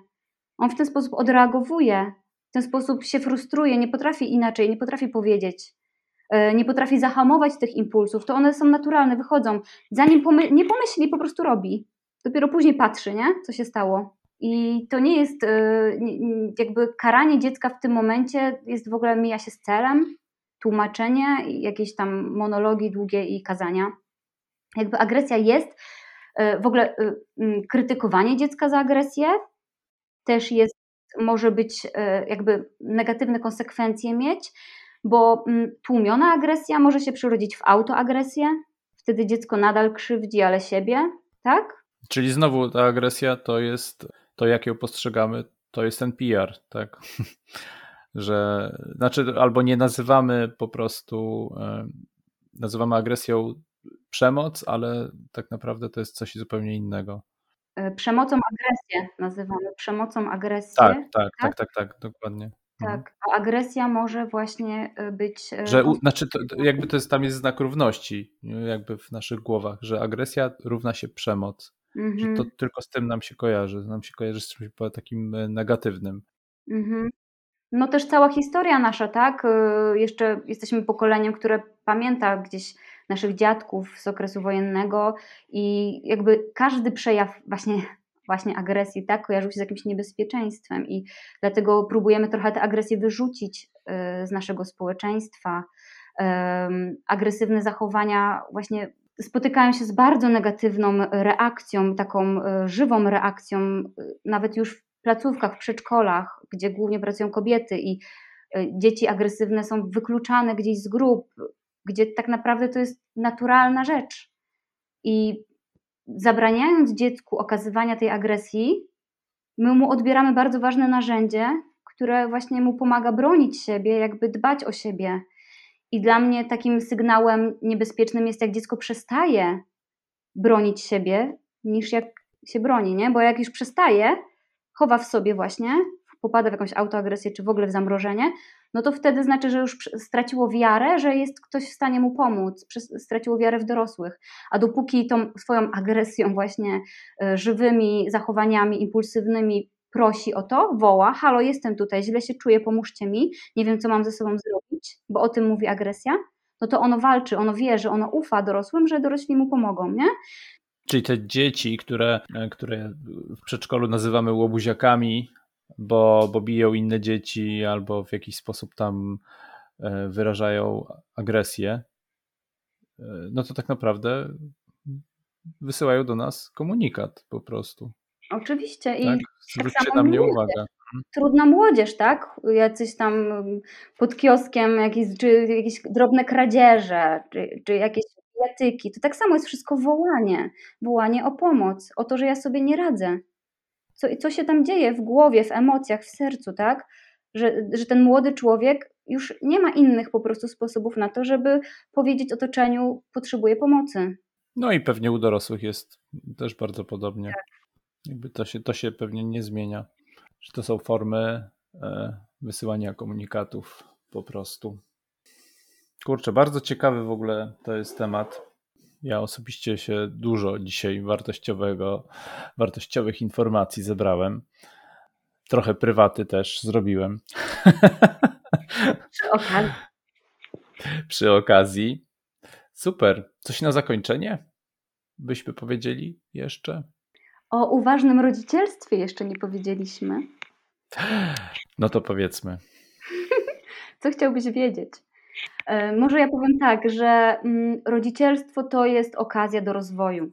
On w ten sposób odreagowuje ten sposób się frustruje, nie potrafi inaczej, nie potrafi powiedzieć, e, nie potrafi zahamować tych impulsów, to one są naturalne, wychodzą. Zanim pomy nie pomyśli, po prostu robi. Dopiero później patrzy, nie? co się stało. I to nie jest e, jakby karanie dziecka w tym momencie, jest w ogóle mija się z celem, tłumaczenie, jakieś tam monologi długie i kazania. Jakby agresja jest, w ogóle krytykowanie dziecka za agresję też jest może być e, jakby negatywne konsekwencje mieć, bo tłumiona agresja może się przerodzić w autoagresję, wtedy dziecko nadal krzywdzi, ale siebie, tak? Czyli znowu ta agresja to jest to, jak ją postrzegamy, to jest ten PR, tak? Że znaczy, albo nie nazywamy po prostu, e, nazywamy agresją przemoc, ale tak naprawdę to jest coś zupełnie innego. E, przemocą agresję nazywamy, przemocą agresję. Tak, tak, tak, tak, tak, tak dokładnie. Mhm. Tak, a agresja może właśnie e, być. E, że, znaczy, to, jakby to jest, tam jest znak równości, jakby w naszych głowach, że agresja równa się przemoc. Mhm. Że to mhm. tylko z tym nam się kojarzy, nam się kojarzy z czymś takim negatywnym. Mhm. No też cała historia nasza, tak? Jeszcze jesteśmy pokoleniem, które pamięta gdzieś naszych dziadków z okresu wojennego i jakby każdy przejaw właśnie, właśnie agresji tak, kojarzył się z jakimś niebezpieczeństwem i dlatego próbujemy trochę tę agresję wyrzucić y, z naszego społeczeństwa. Agresywne zachowania właśnie spotykają się z bardzo negatywną reakcją, taką żywą reakcją, nawet już w placówkach, w przedszkolach, gdzie głównie pracują kobiety i dzieci agresywne są wykluczane gdzieś z grup, gdzie tak naprawdę to jest naturalna rzecz. I zabraniając dziecku okazywania tej agresji, my mu odbieramy bardzo ważne narzędzie, które właśnie mu pomaga bronić siebie, jakby dbać o siebie. I dla mnie takim sygnałem niebezpiecznym jest, jak dziecko przestaje bronić siebie, niż jak się broni, nie? Bo jak już przestaje, chowa w sobie właśnie, popada w jakąś autoagresję czy w ogóle w zamrożenie, no to wtedy znaczy, że już straciło wiarę, że jest ktoś w stanie mu pomóc, straciło wiarę w dorosłych. A dopóki tą swoją agresją, właśnie e, żywymi zachowaniami impulsywnymi prosi o to, woła: Halo, jestem tutaj, źle się czuję, pomóżcie mi, nie wiem, co mam ze sobą zrobić, bo o tym mówi agresja, no to ono walczy, ono wierzy, ono ufa dorosłym, że dorośli mu pomogą, nie? Czyli te dzieci, które, e, które w przedszkolu nazywamy łobuziakami, bo, bo biją inne dzieci albo w jakiś sposób tam e, wyrażają agresję, e, no to tak naprawdę wysyłają do nas komunikat po prostu. Oczywiście i tak? Zwróćcie tak na mnie uwagę. Mhm. Trudna młodzież, tak? Jacyś tam pod kioskiem jakieś, czy jakieś drobne kradzieże, czy, czy jakieś bijatyki. To tak samo jest wszystko wołanie. Wołanie o pomoc, o to, że ja sobie nie radzę co, co się tam dzieje w głowie, w emocjach, w sercu, tak? Że, że ten młody człowiek już nie ma innych po prostu sposobów na to, żeby powiedzieć otoczeniu, potrzebuje pomocy. No i pewnie u dorosłych jest też bardzo podobnie. Tak. Jakby to, się, to się pewnie nie zmienia. Że to są formy e, wysyłania komunikatów po prostu. Kurczę, bardzo ciekawy w ogóle to jest temat. Ja osobiście się dużo dzisiaj wartościowego, wartościowych informacji zebrałem. Trochę prywaty też zrobiłem. Przy okazji. Przy okazji. Super. Coś na zakończenie? Byśmy powiedzieli jeszcze? O uważnym rodzicielstwie jeszcze nie powiedzieliśmy. No to powiedzmy. Co chciałbyś wiedzieć? E, może ja powiem tak, że mm, rodzicielstwo to jest okazja do rozwoju,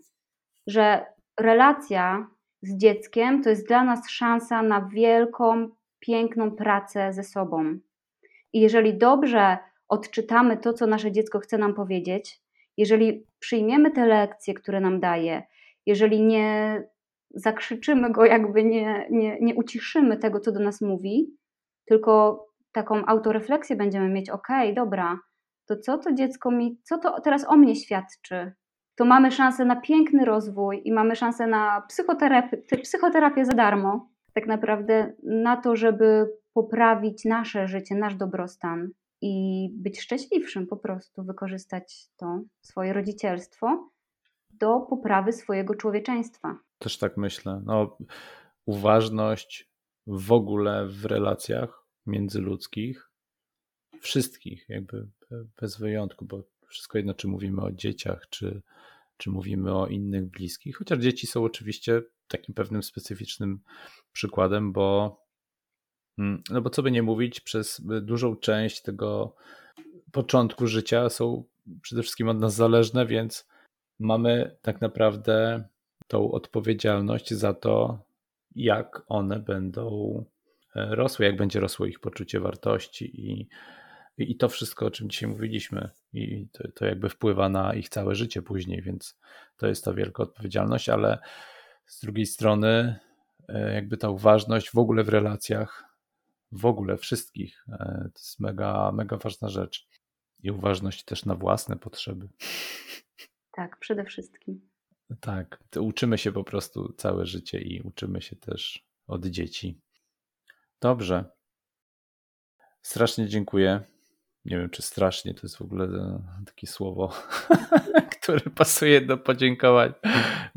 że relacja z dzieckiem to jest dla nas szansa na wielką, piękną pracę ze sobą. I jeżeli dobrze odczytamy to, co nasze dziecko chce nam powiedzieć, jeżeli przyjmiemy te lekcje, które nam daje, jeżeli nie zakrzyczymy go, jakby nie, nie, nie uciszymy tego, co do nas mówi, tylko taką autorefleksję będziemy mieć, okej, okay, dobra, to co to dziecko mi, co to teraz o mnie świadczy? To mamy szansę na piękny rozwój i mamy szansę na psychoterapię, psychoterapię za darmo, tak naprawdę na to, żeby poprawić nasze życie, nasz dobrostan i być szczęśliwszym, po prostu wykorzystać to swoje rodzicielstwo do poprawy swojego człowieczeństwa. Też tak myślę. No, uważność w ogóle w relacjach międzyludzkich, wszystkich, jakby bez wyjątku, bo wszystko jedno, czy mówimy o dzieciach, czy, czy mówimy o innych bliskich, chociaż dzieci są oczywiście takim pewnym specyficznym przykładem, bo mm, no bo co by nie mówić, przez dużą część tego początku życia są przede wszystkim od nas zależne, więc mamy tak naprawdę tą odpowiedzialność za to, jak one będą rosły, jak będzie rosło ich poczucie wartości i, i to wszystko, o czym dzisiaj mówiliśmy, i to, to jakby wpływa na ich całe życie później, więc to jest ta wielka odpowiedzialność, ale z drugiej strony, e, jakby ta uważność w ogóle w relacjach, w ogóle wszystkich, e, to jest mega, mega ważna rzecz. I uważność też na własne potrzeby. Tak, przede wszystkim. Tak, uczymy się po prostu całe życie i uczymy się też od dzieci. Dobrze. Strasznie dziękuję. Nie wiem, czy strasznie to jest w ogóle e, takie słowo, które pasuje do podziękowań.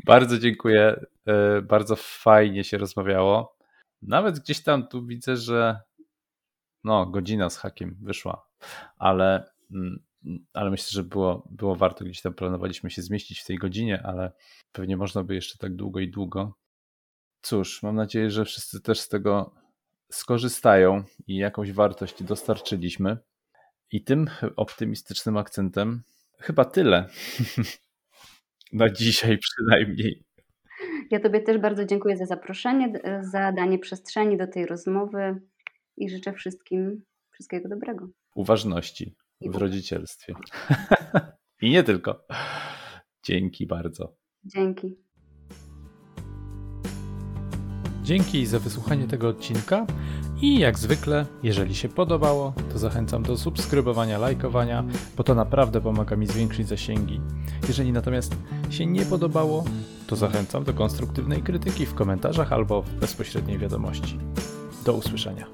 Bardzo dziękuję. E, bardzo fajnie się rozmawiało. Nawet gdzieś tam tu widzę, że no, godzina z hakiem wyszła, ale, mm, ale myślę, że było, było warto. Gdzieś tam planowaliśmy się zmieścić w tej godzinie, ale pewnie można by jeszcze tak długo i długo. Cóż, mam nadzieję, że wszyscy też z tego skorzystają i jakąś wartość dostarczyliśmy. I tym optymistycznym akcentem chyba tyle. Na dzisiaj przynajmniej. Ja Tobie też bardzo dziękuję za zaproszenie, za danie przestrzeni do tej rozmowy i życzę wszystkim wszystkiego dobrego. Uważności w rodzicielstwie. I nie tylko. Dzięki bardzo. Dzięki. Dzięki za wysłuchanie tego odcinka i jak zwykle, jeżeli się podobało, to zachęcam do subskrybowania, lajkowania, bo to naprawdę pomaga mi zwiększyć zasięgi. Jeżeli natomiast się nie podobało, to zachęcam do konstruktywnej krytyki w komentarzach albo w bezpośredniej wiadomości. Do usłyszenia.